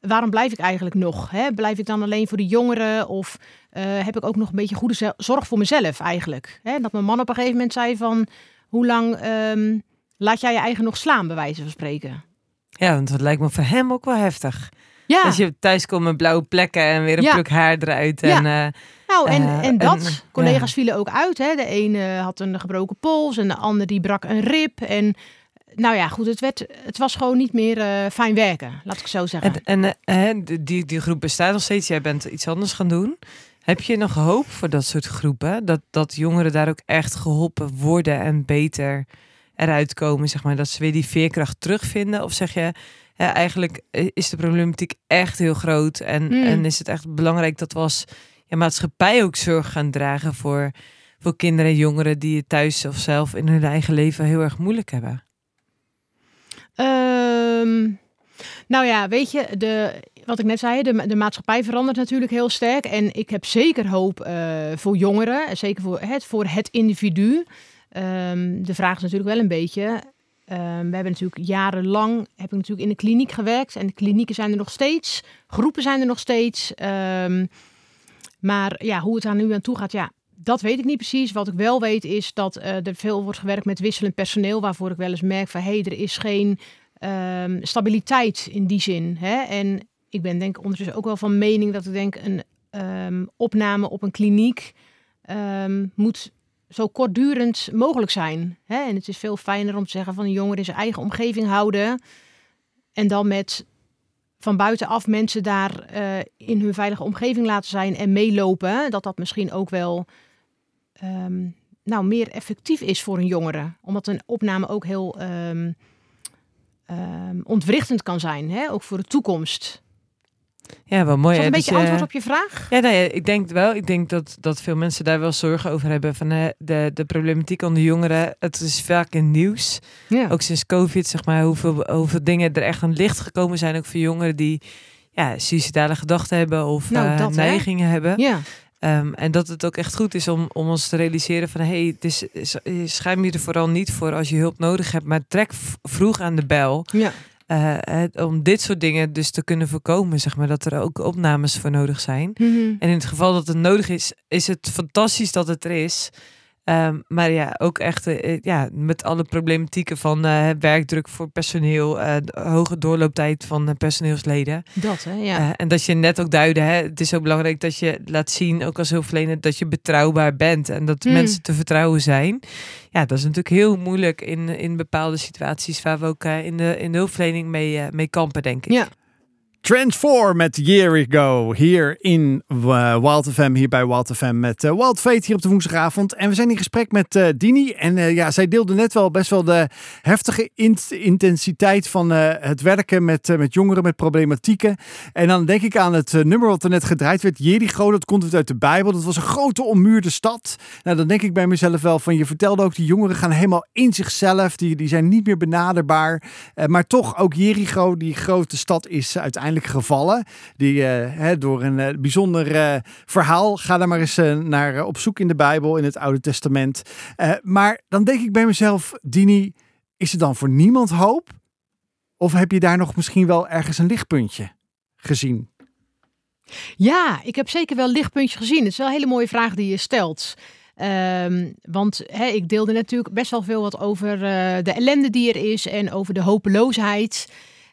Waarom blijf ik eigenlijk nog? Hè? Blijf ik dan alleen voor de jongeren? Of eh, heb ik ook nog een beetje goede zorg voor mezelf eigenlijk? Hè? Dat mijn man op een gegeven moment zei van hoe lang ehm, laat jij je eigen nog slaan, bij wijze van spreken? Ja, want dat lijkt me voor hem ook wel heftig. Ja, Als je thuis komt met blauwe plekken en weer een Ja. pluk haar eruit. Ja. En, eh, nou en, eh, en dat. en, Collega's vielen ook uit. Hè? De ene had een gebroken pols en de ander die brak een rib. En nou ja, goed, het, werd, het was gewoon niet meer eh, fijn werken, laat ik zo zeggen. en, en eh, die- die, die groep bestaat nog steeds. Jij bent iets anders gaan doen. Heb je nog hoop voor dat soort groepen? Dat, dat jongeren daar ook echt geholpen worden en beter eruit komen? Zeg maar, dat ze weer die veerkracht terugvinden? Of zeg je, ja, eigenlijk is de problematiek echt heel groot. En, Mm. en is het echt belangrijk dat we als ja, maatschappij ook zorg gaan dragen voor, voor kinderen en jongeren die het thuis of zelf in hun eigen leven heel erg moeilijk hebben? Ehm, nou ja, weet je, de, wat ik net zei, de, de maatschappij verandert natuurlijk heel sterk. En ik heb zeker hoop eh, voor jongeren, en zeker voor het, voor het individu. Ehm, de vraag is natuurlijk wel een beetje. ehm, we hebben natuurlijk jarenlang heb ik natuurlijk in de kliniek gewerkt. En de klinieken zijn er nog steeds. Groepen zijn er nog steeds. Maar ja, hoe het daar nu aan toe gaat, ja, dat weet ik niet precies. Wat ik wel weet is dat eh, er veel wordt gewerkt met wisselend personeel. Waarvoor ik wel eens merk van hé, hey, er is geen ehm, stabiliteit in die zin. Hè? En ik ben denk ik ondertussen ook wel van mening dat ik denk een ehm, opname op een kliniek ehm, moet zo kortdurend mogelijk zijn. Hè? En het is veel fijner om te zeggen van een jongen in zijn eigen omgeving houden. En dan met van buitenaf mensen daar eh, in hun veilige omgeving laten zijn en meelopen. Dat dat misschien ook wel ehm, nou, meer effectief is voor een jongere. Omdat een opname ook heel ehm, ehm, ontwrichtend kan zijn. Hè? Ook voor de toekomst. Ja, wel mooi. Is dat een dat beetje je- antwoord op je vraag? Ja, nee, ik denk wel. Ik denk dat, dat veel mensen daar wel zorgen over hebben. Van hè, de, de problematiek onder jongeren. Het is vaak in nieuws. Ja. Ook sinds COVID, zeg maar, hoeveel, hoeveel dingen er echt aan licht gekomen zijn. Ook voor jongeren die ja, suicidale gedachten hebben of Nou, eh, dat, neigingen hebben. ja. Ehm, en dat het ook echt goed is om, om ons te realiseren van... hé, hey, is, schuim je er vooral niet voor als je hulp nodig hebt... maar trek vroeg aan de bel ja. eh, het- om dit soort dingen dus te kunnen voorkomen. Zeg maar, dat er ook opnames voor nodig zijn. Mhm. En in het geval dat het nodig is, is het fantastisch dat het er is. Ehm, maar ja, ook echt eh, ja, met alle problematieken van eh, werkdruk voor personeel, eh, hoge doorlooptijd van eh, personeelsleden. Dat, hè? Ja. Eh, en dat je net ook duidde, hè, het is ook belangrijk dat je laat zien, ook als hulpverlener, dat je betrouwbaar bent en dat Mm. mensen te vertrouwen zijn. Ja, dat is natuurlijk heel moeilijk in, in bepaalde situaties waar we ook eh, in, de, in de hulpverlening mee, eh, mee kampen, denk ik. Ja. Transform met Ago hier in uh, Wild FM, hier bij Wild FM met uh, Wild Fate hier op de woensdagavond. En we zijn in gesprek met uh, Dini en ja, zij deelde net wel best wel de heftige int intensiteit van het werken met, met jongeren met problematieken. En dan denk ik aan het nummer wat er net gedraaid werd, Jericho, dat komt uit de Bijbel. Dat was een grote ommuurde stad. Nou, dan denk ik bij mezelf wel van, je vertelde ook, die jongeren gaan helemaal in zichzelf, die, die zijn niet meer benaderbaar. maar toch ook Jericho, die grote stad, is uiteindelijk gevallen. Die uh, hè, door een uh, bijzonder uh, verhaal. Ga daar maar eens naar op zoek in de Bijbel, in het Oude Testament. maar dan denk ik bij mezelf, Dini, is er dan voor niemand hoop? Of heb je daar nog misschien wel ergens een lichtpuntje gezien? Ja, ik heb zeker wel lichtpuntje gezien. Het is wel een hele mooie vraag die je stelt. Um, want ik deelde natuurlijk best wel veel wat over de ellende die er is en over de hopeloosheid.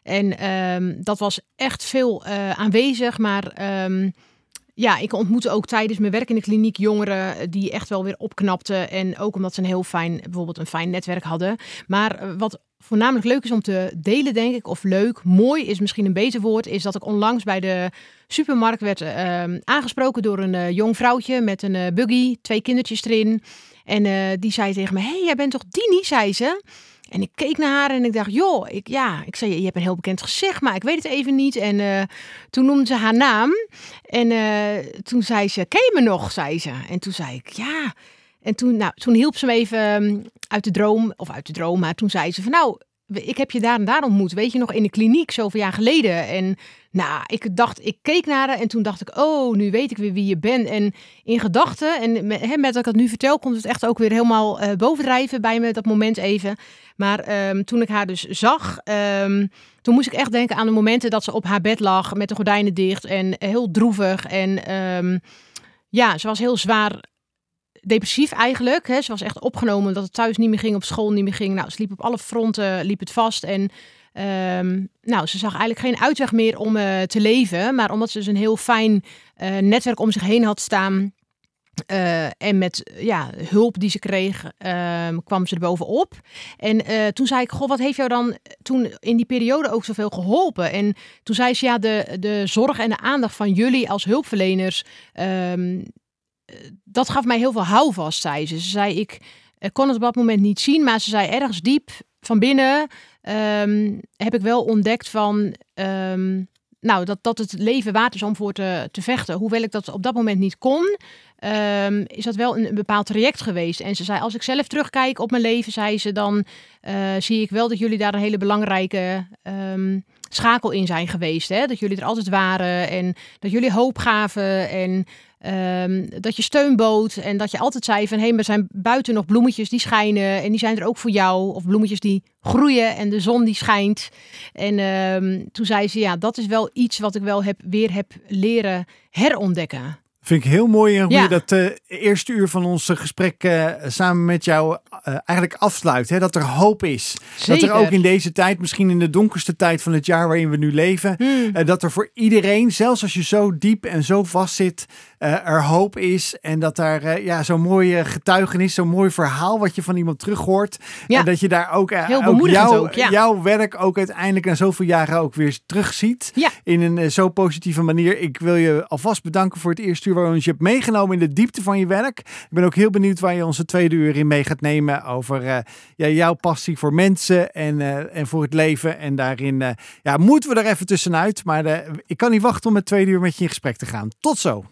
En um, dat was echt veel uh, aanwezig. Maar um, ja, ik ontmoette ook tijdens mijn werk in de kliniek jongeren die echt wel weer opknapten. En ook omdat ze een heel fijn, bijvoorbeeld een fijn netwerk hadden. Maar eh, wat voornamelijk leuk is om te delen, denk ik, of leuk, mooi is misschien een beter woord, is dat ik onlangs bij de supermarkt werd uh, aangesproken door een uh, jong vrouwtje met een buggy, twee kindertjes erin. En die zei tegen me, hey, jij bent toch Dini, zei ze. En ik keek naar haar en ik dacht, joh, ik, ja, ik zei, je hebt een heel bekend gezicht, maar ik weet het even niet. En uh, toen noemde ze haar naam en uh, toen zei ze, ken je me nog, zei ze. En toen zei ik, ja. En toen, nou, toen hielp ze me even um, uit de droom, of uit de droom, maar toen zei ze van, nou, ik heb je daar en daar ontmoet, weet je nog, in de kliniek zoveel jaar geleden. En nou, ik dacht, ik keek naar haar en toen dacht ik, oh, nu weet ik weer wie je bent. En in gedachten, en met, met dat ik het nu vertel, komt het echt ook weer helemaal uh, bovendrijven bij me, dat moment even. Maar um, toen ik haar dus zag, um, toen moest ik echt denken aan de momenten dat ze op haar bed lag met de gordijnen dicht en heel droevig. En um, ja, ze was heel zwaar depressief eigenlijk. Ze was echt opgenomen dat het thuis niet meer ging, op school niet meer ging. Nou, ze liep op alle fronten, liep het vast. En um, nou, ze zag eigenlijk geen uitweg meer om uh, te leven. Maar omdat ze dus een heel fijn uh, netwerk om zich heen had staan. Uh, en met ja, hulp die ze kreeg, kwam ze er bovenop. En toen zei ik, goh, wat heeft jou dan toen in die periode ook zoveel geholpen? En toen zei ze, ja, de, de zorg en de aandacht van jullie als hulpverleners, um, dat gaf mij heel veel houvast, zei ze. Ze zei, ik kon het op dat moment niet zien, maar ze zei, ergens diep van binnen um, heb ik wel ontdekt van, um, nou, dat, dat het leven waard is om voor te, te vechten. Hoewel ik dat op dat moment niet kon, um, is dat wel een, bepaald traject geweest. En ze zei, als ik zelf terugkijk op mijn leven, zei ze, dan uh, zie ik wel dat jullie daar een hele belangrijke schakel in zijn geweest. Hè? Dat jullie er altijd waren en dat jullie hoop gaven en Um, dat je steun bood en dat je altijd zei van hé, er zijn buiten nog bloemetjes die schijnen en die zijn er ook voor jou. Of bloemetjes die groeien en de zon die schijnt. En um, toen zei ze ja, dat is wel iets wat ik wel heb, weer heb leren herontdekken. Vind ik heel mooi hoe je dat uh, eerste uur van ons gesprek uh, samen met jou uh, eigenlijk afsluit. Hè? Dat er hoop is. Zeker. Dat er ook in deze tijd, misschien in de donkerste tijd van het jaar waarin we nu leven, hmm. dat er voor iedereen, zelfs als je zo diep en zo vast zit, er hoop is. En dat daar ja, zo'n mooie getuigenis, zo'n mooi verhaal wat je van iemand terug hoort. Ja. En dat je daar ook, heel ook, jou, ook ja. jouw werk ook uiteindelijk na zoveel jaren ook weer terugziet. Ja. In een zo positieve manier. Ik wil je alvast bedanken voor het eerste uur waar je hebt meegenomen in de diepte van je werk. Ik ben ook heel benieuwd waar je onze tweede uur in mee gaat nemen over uh, ja, jouw passie voor mensen en, uh, en voor het leven. En daarin uh, ja, moeten we er even tussenuit. Maar ik kan niet wachten om met tweede uur met je in gesprek te gaan. Tot zo!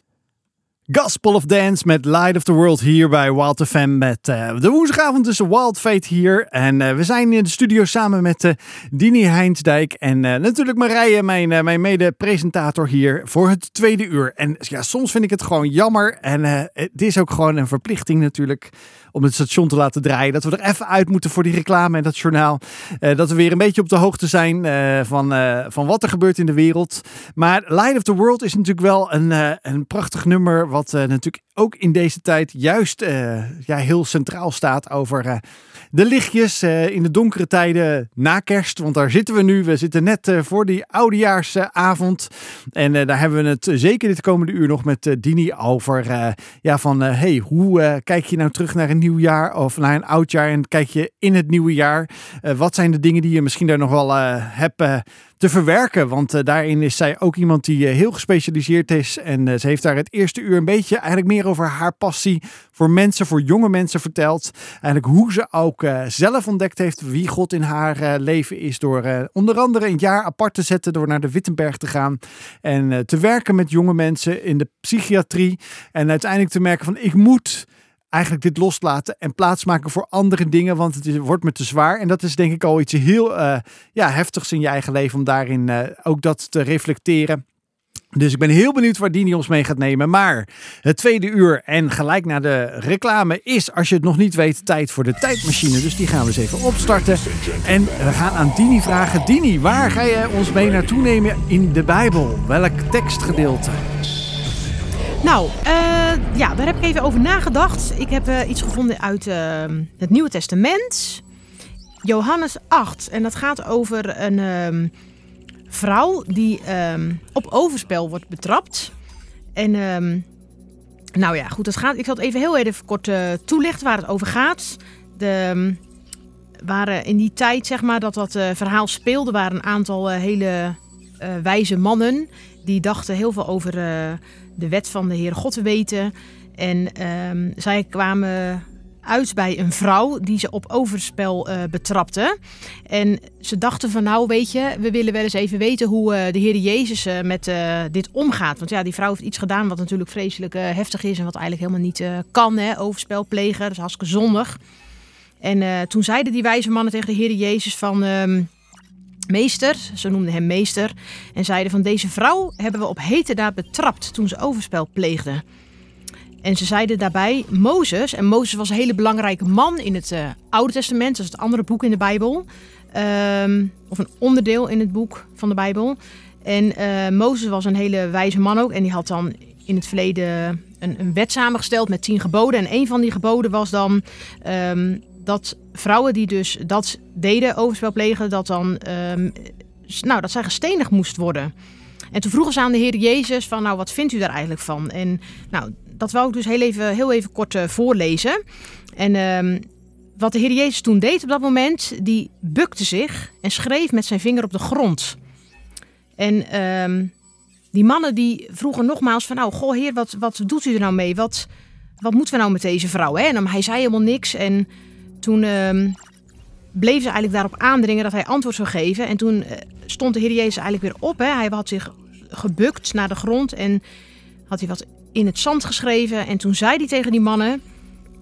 Gospel of Dance met Light of the World hier bij Wild FM met uh, de woensdagavond tussen Wild Fate hier. En uh, we zijn in de studio samen met uh, Dini Heinsdijk en natuurlijk Marije, mijn, mijn mede-presentator hier voor het tweede uur. En ja, soms vind ik het gewoon jammer en het is ook gewoon een verplichting natuurlijk om het station te laten draaien. Dat we er even uit moeten voor die reclame en dat journaal. dat we weer een beetje op de hoogte zijn van, van wat er gebeurt in de wereld. Maar Light of the World is natuurlijk wel een, een prachtig nummer wat natuurlijk ook in deze tijd juist eh, ja, heel centraal staat over eh, de lichtjes eh, in de donkere tijden na kerst. Want daar zitten we nu. We zitten net eh, voor die oudejaarsavond. En eh, daar hebben we het zeker dit komende uur nog met Dini over. ja, van hey, hoe kijk je nou terug naar een nieuw jaar of naar een oud jaar en kijk je in het nieuwe jaar? Wat zijn de dingen die je misschien daar nog wel hebt te verwerken? Want eh, daarin is zij ook iemand die eh, heel gespecialiseerd is. En eh, ze heeft daar het eerste uur een beetje eigenlijk meer over haar passie voor mensen, voor jonge mensen verteld. Eigenlijk hoe ze ook zelf ontdekt heeft wie God in haar leven is. Door onder andere een jaar apart te zetten, door naar de Wittenberg te gaan. En te werken met jonge mensen in de psychiatrie. En uiteindelijk te merken van ik moet eigenlijk dit loslaten en plaatsmaken voor andere dingen, want het wordt me te zwaar. En dat is denk ik al iets heel eh, ja, heftigs in je eigen leven om daarin eh, ook dat te reflecteren. Dus ik ben heel benieuwd waar Dini ons mee gaat nemen. Maar het tweede uur en gelijk naar de reclame is, als je het nog niet weet, tijd voor de tijdmachine. Dus die gaan we eens even opstarten. En we gaan aan Dini vragen. Dini, waar ga je ons mee naartoe nemen in de Bijbel? Welk tekstgedeelte? Nou, eh, ja, daar heb ik even over nagedacht. Ik heb eh, iets gevonden uit eh, het Nieuwe Testament. Johannes 8. En dat gaat over een ehm, vrouw die ehm, op overspel wordt betrapt. En ehm, nou ja, goed, het gaat, ik zal het even heel even kort eh, toelichten waar het over gaat. De, ehm, waren in die tijd, zeg maar, dat dat verhaal speelde, waren een aantal hele wijze mannen. Die dachten heel veel over de wet van de Heere God te weten. En ehm, zij kwamen uit bij een vrouw die ze op overspel eh, betrapte. En ze dachten van nou weet je, we willen wel eens even weten hoe eh, de Heer Jezus eh, met dit omgaat. Want ja, die vrouw heeft iets gedaan wat natuurlijk vreselijk heftig is en wat eigenlijk helemaal niet kan. Hè? Overspel plegen, dat is hartstikke zondig. En toen zeiden die wijze mannen tegen de Heer Jezus van... ehm, Meester, ze noemden hem meester, en zeiden van deze vrouw hebben we op hete daad betrapt toen ze overspel pleegde. En ze zeiden daarbij Mozes, en Mozes was een hele belangrijke man in het eh, Oude Testament, dat is het andere boek in de Bijbel, Ehm, of een onderdeel in het boek van de Bijbel. En eh, Mozes was een hele wijze man ook, en die had dan in het verleden een, een wet samengesteld met tien geboden. En een van die geboden was dan ehm, dat vrouwen die dus dat deden, overspel plegen, dat dan ehm, nou, dat zij gestenigd moest worden. En toen vroegen ze aan de Heer Jezus van, nou, wat vindt u daar eigenlijk van? En nou, dat wou ik dus heel even, heel even kort eh, voorlezen. En ehm, wat de Heer Jezus toen deed op dat moment, die bukte zich en schreef met zijn vinger op de grond. En ehm, die mannen die vroegen nogmaals van, nou, goh Heer, wat, wat doet u er nou mee? Wat, wat moeten we nou met deze vrouw? Hè? En hij zei helemaal niks en toen ehm, bleef ze eigenlijk daarop aandringen dat hij antwoord zou geven. En toen eh, stond de Heer Jezus eigenlijk weer op. Hè? Hij had zich gebukt naar de grond en had hij wat in het zand geschreven. En toen zei hij tegen die mannen: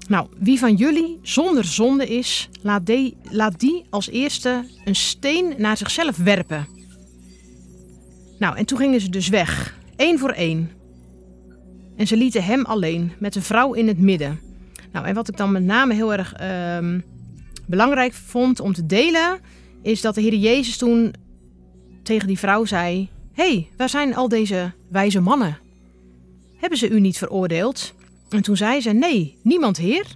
Nou, wie van jullie zonder zonde is, laat die, laat die als eerste een steen naar zichzelf werpen. Nou, en toen gingen ze dus weg, één voor één. En ze lieten hem alleen, met de vrouw in het midden. Nou, en wat ik dan met name heel erg ehm, belangrijk vond om te delen, is dat de Heer Jezus toen tegen die vrouw zei: hey, waar zijn al deze wijze mannen? Hebben ze u niet veroordeeld? En toen zei ze: Nee, niemand, Heer.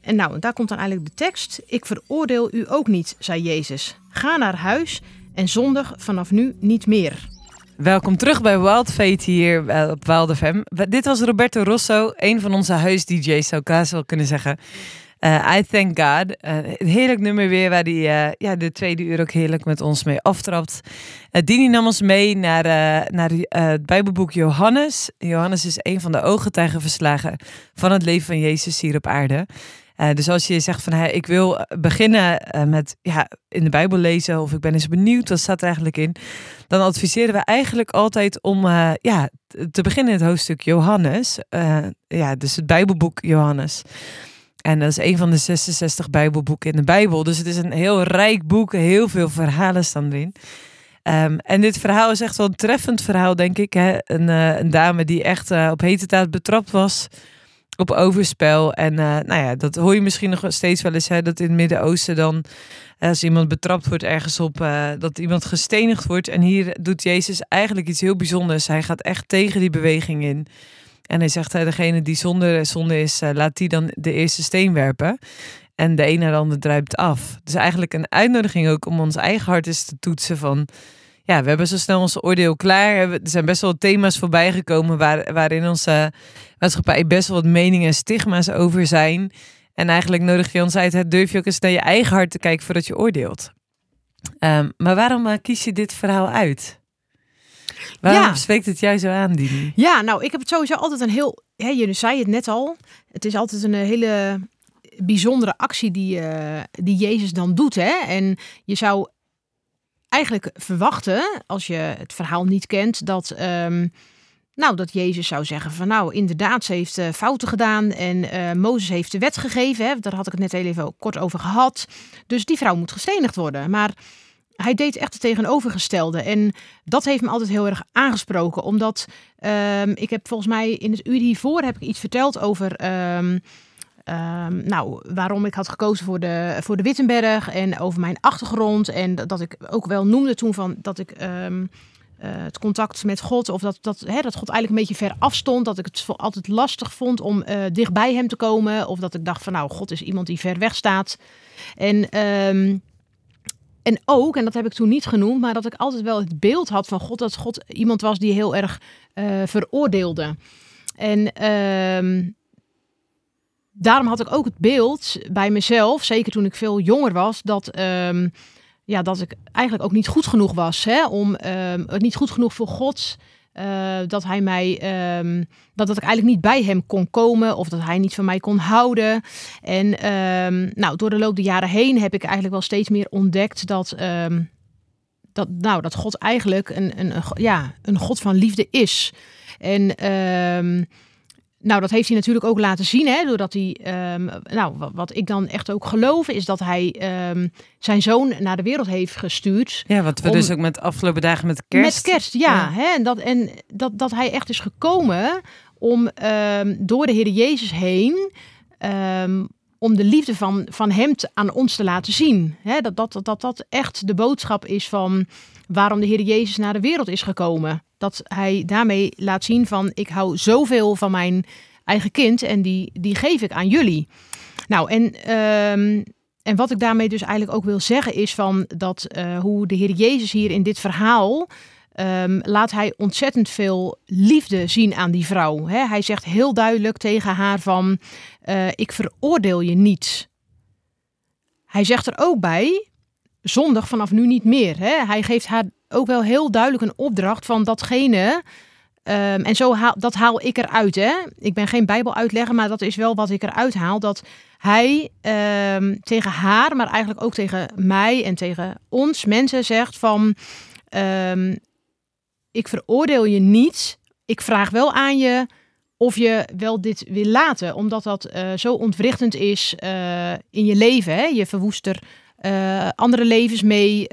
En nou, daar komt dan eigenlijk de tekst: Ik veroordeel u ook niet, zei Jezus. Ga naar huis en zondig vanaf nu niet meer. Welkom terug bij Wild Fate hier eh, op Wild FM. Dit was Roberto Rosso, een van onze huis-DJ's, zou ik haast wel kunnen zeggen. Eh, I Thank God. Een heerlijk nummer weer, waar eh, ja, de tweede uur ook heerlijk met ons mee aftrapt. Uh, Dini nam ons mee naar, naar die, het Bijbelboek Johannes. Johannes is een van de ooggetuigenverslagen van het leven van Jezus hier op aarde. Eh, dus als je zegt van hey, ik wil beginnen eh, met ja, in de Bijbel lezen of ik ben eens benieuwd, wat staat er eigenlijk in? Dan adviseren we eigenlijk altijd om eh, ja, te beginnen in het hoofdstuk Johannes. Eh, ja, dus het Bijbelboek Johannes. En dat is een van de 66 Bijbelboeken in de Bijbel. Dus het is een heel rijk boek, heel veel verhalen staan erin. Ehm, en dit verhaal is echt wel een treffend verhaal, denk ik. Hè? Een, eh, een dame die echt eh, op hete taart betrapt was op overspel. En eh, nou ja, dat hoor je misschien nog steeds wel eens, hè, dat in het Midden-Oosten dan, eh, als iemand betrapt wordt ergens op, eh, dat iemand gestenigd wordt. En hier doet Jezus eigenlijk iets heel bijzonders. Hij gaat echt tegen die beweging in. En hij zegt, eh, degene die zonder zonde is, laat die dan de eerste steen werpen. En de een naar de ander druipt af. Dus eigenlijk een uitnodiging ook om ons eigen hart eens te toetsen van... Ja, we hebben zo snel ons oordeel klaar. Er zijn best wel thema's voorbij gekomen waar, waarin onze maatschappij best wel wat meningen en stigma's over zijn. En eigenlijk nodig je ons uit, het durf je ook eens naar je eigen hart te kijken voordat je oordeelt. Ehm, maar waarom eh, kies je dit verhaal uit? Waarom Ja. spreekt het jou zo aan, Dini? Ja, nou, ik heb het sowieso altijd een heel. Hè, je zei het net al. Het is altijd een eh, hele bijzondere actie die, eh, die Jezus dan doet. Hè? En je zou eigenlijk verwachten, als je het verhaal niet kent, dat. ehm, nou, dat Jezus zou zeggen van nou, inderdaad, ze heeft eh, fouten gedaan en eh, Mozes heeft de wet gegeven. Hè? Daar had ik het net heel even kort over gehad. Dus die vrouw moet gestenigd worden. Maar hij deed echt het tegenovergestelde. En dat heeft me altijd heel erg aangesproken. Omdat ehm, ik heb volgens mij in het uur hiervoor heb ik iets verteld over. ehm, ehm, nou, waarom ik had gekozen voor de, voor de Wittenberg en over mijn achtergrond. En dat, ik ook wel noemde toen van dat ik ehm, eh, het contact met God, of dat, dat, hè, dat God eigenlijk een beetje ver afstond. Dat ik het altijd lastig vond om eh, dicht bij hem te komen. Of dat ik dacht van nou, God is iemand die ver weg staat. En ehm, en ook, en dat heb ik toen niet genoemd, maar dat ik altijd wel het beeld had van God, dat God iemand was die heel erg eh, veroordeelde. En daarom had ik ook het beeld bij mezelf, zeker toen ik veel jonger was, dat, ehm, ja, dat ik eigenlijk ook niet goed genoeg was. Hè, om, ehm, niet goed genoeg voor God. eh, dat hij mij, ehm, dat, dat ik eigenlijk niet bij hem kon komen of dat hij niet van mij kon houden. En nou, door de loop der jaren heen heb ik eigenlijk wel steeds meer ontdekt dat, dat, nou, dat God eigenlijk een, een, een, ja, een God van liefde is. En nou, dat heeft hij natuurlijk ook laten zien, hè, doordat hij, ehm, nou, wat, wat ik dan echt ook geloof, is dat hij ehm, zijn zoon naar de wereld heeft gestuurd. Ja, wat we Om- dus ook met de afgelopen dagen met kerst... Met kerst, ja. Hè? En, dat, en dat, dat hij echt is gekomen om ehm, door de Heer Jezus heen. om de liefde van, van hem te- aan ons te laten zien. Hè? Dat, dat, dat, dat dat echt de boodschap is van waarom de Heer Jezus naar de wereld is gekomen. Dat hij daarmee laat zien van ik hou zoveel van mijn eigen kind en die, die geef ik aan jullie. Nou, en, ehm, en wat ik daarmee dus eigenlijk ook wil zeggen is van dat eh, hoe de Heer Jezus hier in dit verhaal ehm, laat hij ontzettend veel liefde zien aan die vrouw. Hij zegt heel duidelijk tegen haar van eh, ik veroordeel je niet. Hij zegt er ook bij zondig vanaf nu niet meer. Hè? Hij geeft haar ook wel heel duidelijk een opdracht van datgene. ehm, en zo haal, dat haal ik eruit. Hè? Ik ben geen Bijbeluitlegger, maar dat is wel wat ik eruit haal. Dat hij ehm, tegen haar, maar eigenlijk ook tegen mij en tegen ons mensen zegt van... ehm, ik veroordeel je niet. Ik vraag wel aan je of je wel dit wil laten. Omdat dat eh, zo ontwrichtend is eh, in je leven. Hè? Je verwoest er eh, andere levens mee.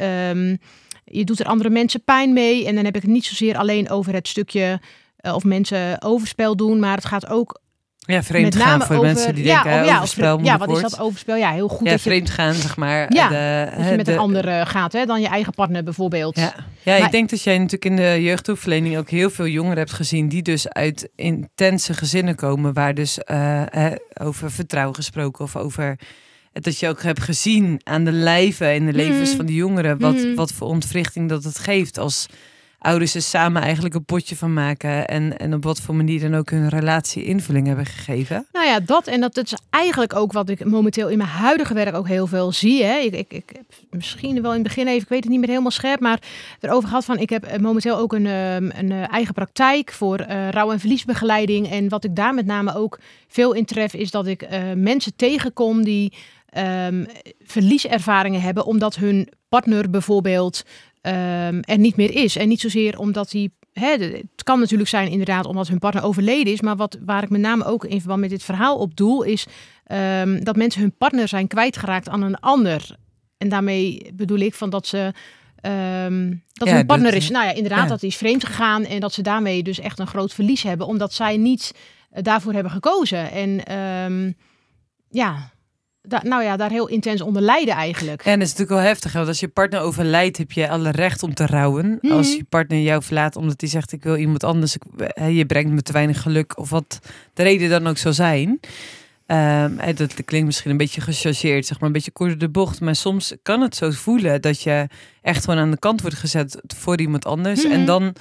Je doet er andere mensen pijn mee. En dan heb ik het niet zozeer alleen over het stukje... eh, of mensen overspel doen, maar het gaat ook Ja, vreemd gaan voor over, mensen die ja, denken, oh, ja, overspel, ja, wat is dat overspel? Ja, heel goed Ja, dat je, vreemd gaan, zeg maar. Ja, de, dat je hè, met de- een ander eh, gaat hè, dan je eigen partner bijvoorbeeld. Ja, ja Maar- ik denk dat jij natuurlijk in de jeugdhulpverlening ook heel veel jongeren hebt gezien die dus uit intense gezinnen komen, waar dus eh, over vertrouwen gesproken of over dat je ook hebt gezien aan de lijve in de levens Mhm. van die jongeren, wat, Mhm. wat voor ontwrichting dat het geeft als ouders er samen eigenlijk een potje van maken en, en op wat voor manier dan ook hun relatie invulling hebben gegeven. Nou ja, dat en dat, is eigenlijk ook wat ik momenteel in mijn huidige werk ook heel veel zie. Hè. Ik, ik, ik heb misschien wel in het begin even, ik weet het niet meer helemaal scherp, maar erover gehad van ik heb eh, momenteel ook een, ehm, een eh, eigen praktijk voor eh, rouw- en verliesbegeleiding. En wat ik daar met name ook veel in tref is dat ik mensen tegenkom die ehm, verlieservaringen hebben omdat hun partner bijvoorbeeld ehm, er niet meer is. En niet zozeer omdat hij Hè, het kan natuurlijk zijn inderdaad omdat hun partner overleden is. Maar wat, waar ik met name ook in verband met dit verhaal op doel... is ehm, dat mensen hun partner zijn kwijtgeraakt aan een ander. En daarmee bedoel ik van dat ze... dat Ja, hun partner dat- is, nou ja, inderdaad, ja. dat die is vreemd gegaan. En dat ze daarmee dus echt een groot verlies hebben. Omdat zij niet eh, daarvoor hebben gekozen. En ja, da- nou ja, daar heel intens onder lijden eigenlijk. En dat is natuurlijk wel heftig. Want als je partner overlijdt, heb je alle recht om te rouwen. Mhm. Als je partner jou verlaat omdat hij zegt: Ik wil iemand anders, je brengt me te weinig geluk. Of wat de reden dan ook zou zijn. Ehm, dat klinkt misschien een beetje gechargeerd, zeg maar een beetje kort door de bocht. Maar soms kan het zo voelen dat je echt gewoon aan de kant wordt gezet voor iemand anders. Mhm. En dan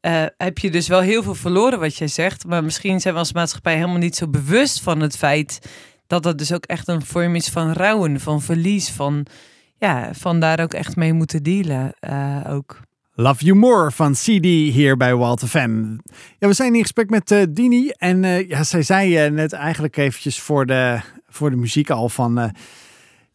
eh, heb je dus wel heel veel verloren wat jij zegt. Maar misschien zijn we als maatschappij helemaal niet zo bewust van het feit dat dat dus ook echt een vorm is van rouwen, van verlies, van, ja, van daar ook echt mee moeten dealen. eh, ook. Love You More van CD hier bij Walt FM. Ja, we zijn in gesprek met eh, Dini. En eh, ja, zij zei net eigenlijk eventjes voor de, voor de muziek al van...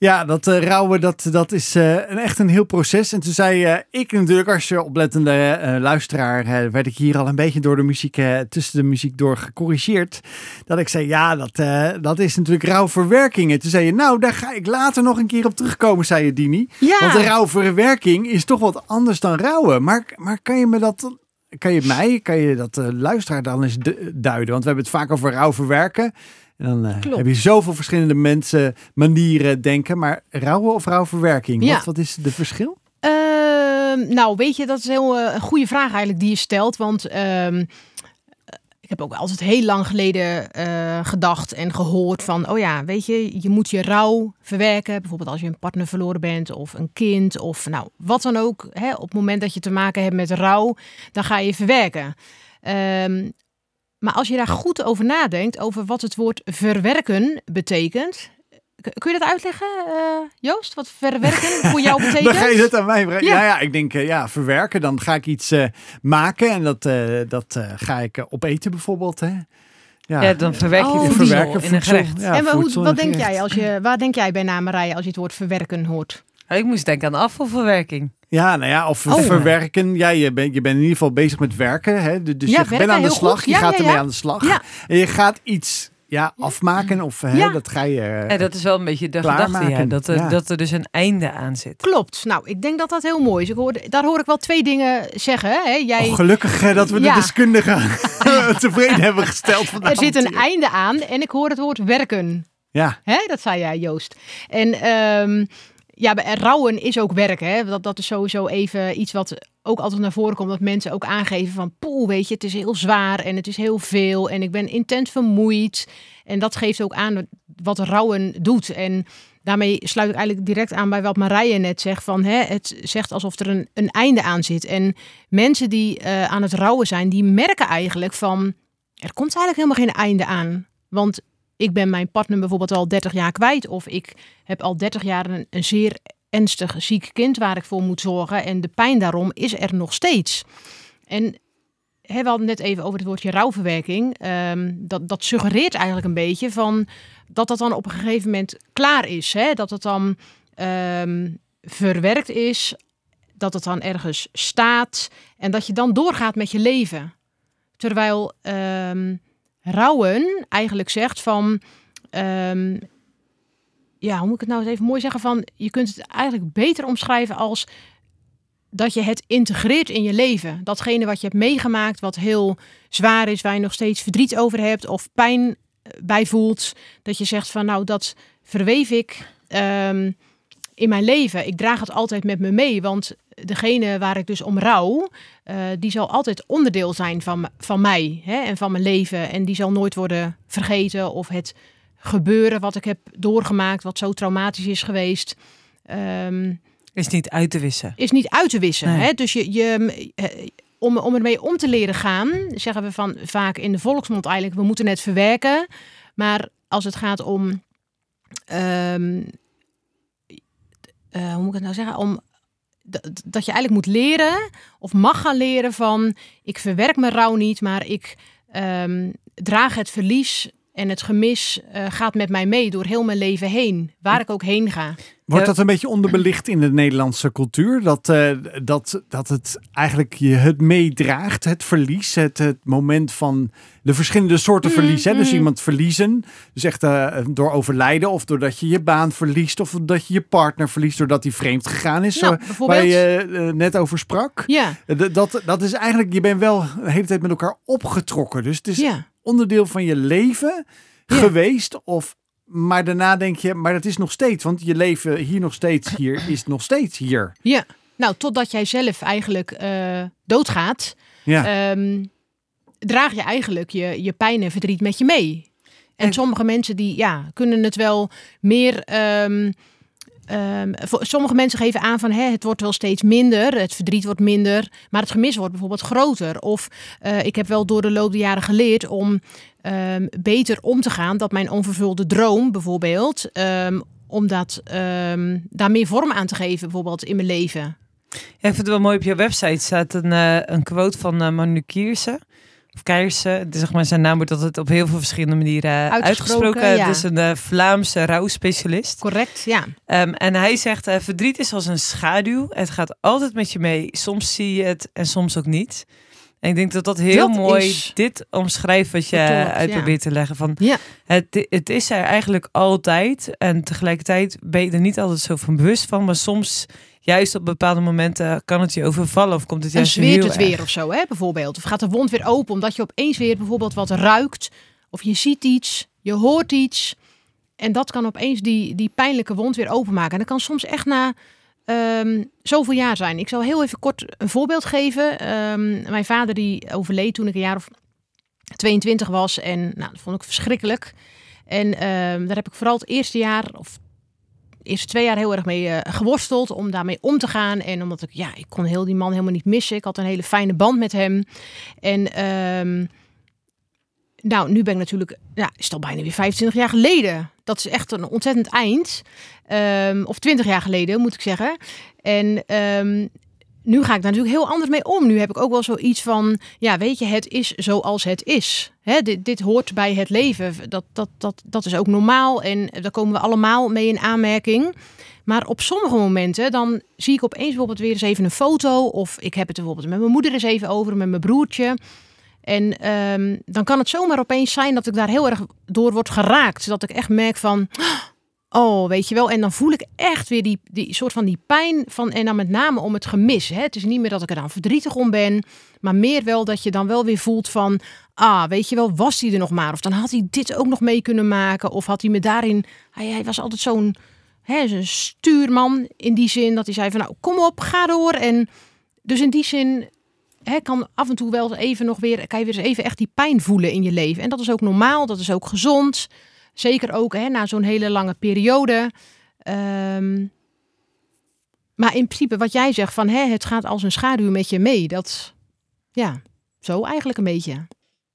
ja, dat eh, rouwen, dat, dat is eh, een, echt een heel proces. En toen zei eh, ik natuurlijk, als je oplettende luisteraar... werd ik hier al een beetje door de muziek, tussen de muziek door gecorrigeerd. Dat ik zei, ja, dat, dat is natuurlijk rouwverwerking. En toen zei je, nou, daar ga ik later nog een keer op terugkomen, zei je, Dini. Ja, Want de rouwverwerking is toch wat anders dan rouwen. Maar, maar kan je me dat, kan je mij, kan je dat luisteraar dan eens du- duiden? Want we hebben het vaak over rouwverwerken. En dan eh, heb je zoveel verschillende mensen, manieren denken. Maar rouwen of rouwverwerking, Ja. wat, wat is de verschil? Ehm, nou, weet je, dat is heel, eh, een goede vraag eigenlijk die je stelt. Want ehm, ik heb ook altijd heel lang geleden eh, gedacht en gehoord van... oh ja, weet je, je moet je rouw verwerken. Bijvoorbeeld als je een partner verloren bent of een kind of nou, wat dan ook. Hè, op het moment dat je te maken hebt met rouw, dan ga je verwerken. Ehm, maar als je daar goed over nadenkt, over wat het woord verwerken betekent... Kun je dat uitleggen, eh, Joost? Wat verwerken voor jou betekent? Dan ga je dat aan mij vragen. Ja. Ja, ja, ik denk, eh, ja, verwerken. Dan ga ik iets eh, maken en dat, eh, dat eh, ga ik opeten bijvoorbeeld. Hè? Ja, dan verwerk je Oh. voedsel verwerken in een gerecht. Ja, en maar hoe, voedsel wat denk jij als je, waar denk jij bij na Marije als je het woord verwerken hoort? Oh, Ik moest denken aan afvalverwerking. Ja, nou ja, of Oh. verwerken. Ja, je bent, je bent in ieder geval bezig met werken. Hè? Dus Ja, je werken, bent aan de slag. goed. Je Ja, gaat ja, ermee ja. aan de slag. Ja. En je gaat iets ja, afmaken. Of hè, Ja. dat ga je... eh, Ja, dat is wel een beetje de gedachte, dat, er, Ja. dat er dus een einde aan zit. Klopt. Nou, ik denk dat dat heel mooi is. Ik hoor, daar hoor ik wel twee dingen zeggen. Hè? Jij, Oh, gelukkig hè, dat we Ja. de deskundigen tevreden hebben gesteld vandaag. er zit een einde aan en ik hoor het woord werken. Ja, Hè? Dat zei jij, Joost. En ehm, ja, rouwen is ook werken. Hè? Dat, dat is sowieso even iets wat ook altijd naar voren komt. Dat mensen ook aangeven van, poeh, weet je, het is heel zwaar en het is heel veel. En ik ben intens vermoeid. En dat geeft ook aan wat rouwen doet. En daarmee sluit ik eigenlijk direct aan bij wat Marije net zegt. Van, hè, het zegt alsof er een, een einde aan zit. En mensen die eh, aan het rouwen zijn, die merken eigenlijk van... Er komt eigenlijk helemaal geen einde aan. Want ik ben mijn partner bijvoorbeeld al 30 jaar kwijt. Of ik heb al 30 jaar een, zeer ernstig ziek kind waar ik voor moet zorgen. En de pijn daarom is er nog steeds. En we hadden net even over het woordje rouwverwerking. Ehm, dat, dat suggereert eigenlijk een beetje van dat dat dan op een gegeven moment klaar is. Hè? Dat het dan ehm, verwerkt is. Dat het dan ergens staat. En dat je dan doorgaat met je leven. Terwijl ehm, rouwen eigenlijk zegt van... ehm, ja, hoe moet ik het nou eens even mooi zeggen? Van, je kunt het eigenlijk beter omschrijven als dat je het integreert in je leven. Datgene wat je hebt meegemaakt, wat heel zwaar is, waar je nog steeds verdriet over hebt of pijn eh, bij voelt. Dat je zegt van nou, dat verweef ik ehm, in mijn leven. Ik draag het altijd met me mee, want degene waar ik dus om rouw, eh, die zal altijd onderdeel zijn van, van mij hè, en van mijn leven. En die zal nooit worden vergeten of het gebeuren wat ik heb doorgemaakt, wat zo traumatisch is geweest. ehm, Is niet uit te wissen. is niet uit te wissen. Nee. Hè? Dus je, je, eh, om, om ermee om te leren gaan, zeggen we van vaak in de volksmond eigenlijk, we moeten het verwerken. Maar als het gaat om, ehm, eh, hoe moet ik het nou zeggen, om dat, je eigenlijk moet leren of mag gaan leren van, ik verwerk mijn rouw niet, maar ik ehm, draag het verlies en het gemis eh, gaat met mij mee door heel mijn leven heen, waar ik ook heen ga. Wordt dat een beetje onderbelicht in de Nederlandse cultuur? Dat, eh, dat, dat het eigenlijk je het meedraagt, het verlies, het, het moment van de verschillende soorten Mm, verlies. Hè? Dus mm. iemand verliezen, dus echt eh, door overlijden of doordat je je baan verliest of dat je je partner verliest doordat hij vreemd gegaan is, Nou, zo, waar je eh, net over sprak. Ja, Dat, dat is eigenlijk, je bent wel de hele tijd met elkaar opgetrokken. Dus het is ja. Onderdeel van je leven Ja. geweest of Maar daarna denk je, maar dat is nog steeds, want je leven hier nog steeds hier is nog steeds hier. Ja, nou, totdat jij zelf eigenlijk eh, doodgaat, Ja, ehm, draag je eigenlijk je, je pijn en verdriet met je mee. En, En- sommige mensen die ja, kunnen het wel meer. ehm, ehm, sommige mensen geven aan van hè, het wordt wel steeds minder, het verdriet wordt minder, maar het gemis wordt bijvoorbeeld groter. Of eh, ik heb wel door de loop der jaren geleerd om ehm, beter om te gaan dat mijn onvervulde droom bijvoorbeeld, ehm, om dat, daar meer vorm aan te geven bijvoorbeeld in mijn leven. Ja, ik vind het wel mooi op je website staat een, eh, een quote van eh Manu Kierse. Of is, Zeg maar, zijn naam wordt altijd op heel veel verschillende manieren eh, Uitgesproken, ja. Het is een eh, Vlaamse rouwspecialist. Correct, ja. Ehm, en hij zegt, eh, verdriet is als een schaduw. Het gaat altijd met je mee. Soms zie je het en soms ook niet. En ik denk dat dat heel Dat mooi dit omschrijft wat je Vertolkt, uit ja. probeert te leggen. Van, Ja. het, het is er eigenlijk altijd. En tegelijkertijd ben je er niet altijd zo van bewust van. Maar soms, juist op bepaalde momenten, kan het je overvallen. Of komt het En juist zweert heel het weer of zo, hè, bijvoorbeeld. Of gaat de wond weer open omdat je opeens weer bijvoorbeeld wat ruikt. Of je ziet iets, je hoort iets. En dat kan opeens die, die pijnlijke wond weer openmaken. En dat kan soms echt na ehm, zoveel jaar zijn. Ik zal heel even kort een voorbeeld geven. Ehm, mijn vader die overleed toen ik een jaar of 22 was. En nou, dat vond ik verschrikkelijk. En ehm, daar heb ik vooral het eerste jaar of eerste twee jaar heel erg mee eh, geworsteld om daarmee om te gaan. En omdat ik, ja, ik kon heel die man helemaal niet missen. Ik had een hele fijne band met hem. En ehm, nou, nu ben ik natuurlijk, ja, is het al bijna weer 25 jaar geleden. Dat is echt een ontzettend eind. Ehm, of 20 jaar geleden, moet ik zeggen. En ehm, nu ga ik daar natuurlijk heel anders mee om. Nu heb ik ook wel zoiets van, ja, weet je, het is zoals het is. Hè, dit, dit hoort bij het leven. Dat, dat, dat, dat is ook normaal en daar komen we allemaal mee in aanmerking. Maar op sommige momenten dan zie ik opeens bijvoorbeeld weer eens even een foto. Of ik heb het bijvoorbeeld met mijn moeder eens even over, met mijn broertje. En ehm, dan kan het zomaar opeens zijn dat ik daar heel erg door word geraakt. Dat ik echt merk van, weet je wel. En dan voel ik echt weer die, die soort van die pijn van, en dan met name om het gemis. Hè. Het is niet meer dat ik er dan verdrietig om ben, maar meer wel dat je dan wel weer voelt van, ah, weet je wel, was hij er nog maar? Of dan had hij dit ook nog mee kunnen maken. Of had hij me daarin, hij, was altijd zo'n zo'n stuurman in die zin dat hij zei van, nou, kom op, ga door. En dus in die zin kan af en toe wel even nog weer, kan je weer eens even echt die pijn voelen in je leven. En dat is ook normaal, dat is ook gezond. Zeker ook hè, na zo'n hele lange periode. Ehm, maar in principe wat jij zegt van hè, het gaat als een schaduw met je mee. Dat, ja, zo eigenlijk een beetje.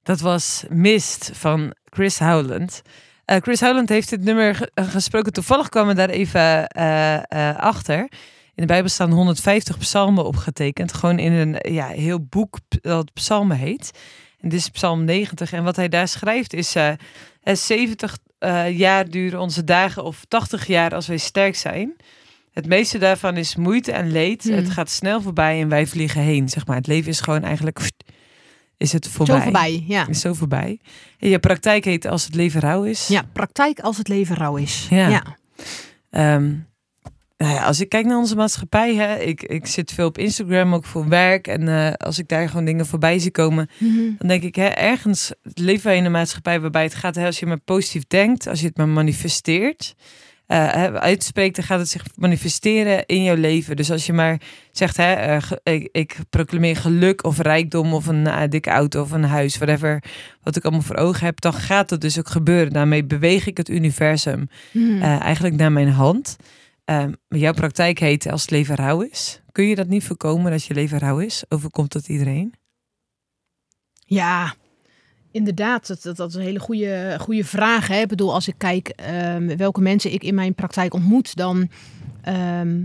Dat was Mist van Chris Howland. Eh, Chris Howland heeft dit nummer eh, gesproken. Toevallig kwamen we daar even eh, achter. In de Bijbel staan 150 psalmen opgetekend. Gewoon in een ja, heel boek dat psalmen heet. En dit is psalm 90. En wat hij daar schrijft is... eh, eh, 70 eh, jaar duren onze dagen of 80 jaar als wij sterk zijn. Het meeste daarvan is moeite en leed. Hmm. Het gaat snel voorbij en wij vliegen heen. Zeg maar. Het leven is gewoon eigenlijk... Is het voorbij. Zo voorbij, ja. Is zo voorbij. En je praktijk heet Als het leven rauw is. Ja, praktijk als het leven rauw is. Ja. ja. Ehm, nou ja, als ik kijk naar onze maatschappij, hè, ik, ik zit veel op Instagram ook voor werk. En eh, als ik daar gewoon dingen voorbij zie komen, Mhm. dan denk ik, hè, ergens leven wij in een maatschappij waarbij het gaat, hè, als je maar positief denkt, als je het maar manifesteert, eh, uitspreekt, dan gaat het zich manifesteren in jouw leven. Dus als je maar zegt, hè, eh, ik, ik proclameer geluk of rijkdom of een dikke auto of een huis, whatever, wat ik allemaal voor ogen heb, dan gaat dat dus ook gebeuren. Daarmee beweeg ik het universum Mhm. eigenlijk naar mijn hand. Ehm, jouw praktijk heet als het leven rauw is. Kun je dat niet voorkomen dat je leven rauw is? Overkomt dat iedereen? Ja, inderdaad. Dat, dat, dat is een hele goede, goede vraag. Hè? Ik bedoel, als ik kijk ehm, welke mensen ik in mijn praktijk ontmoet, dan ehm,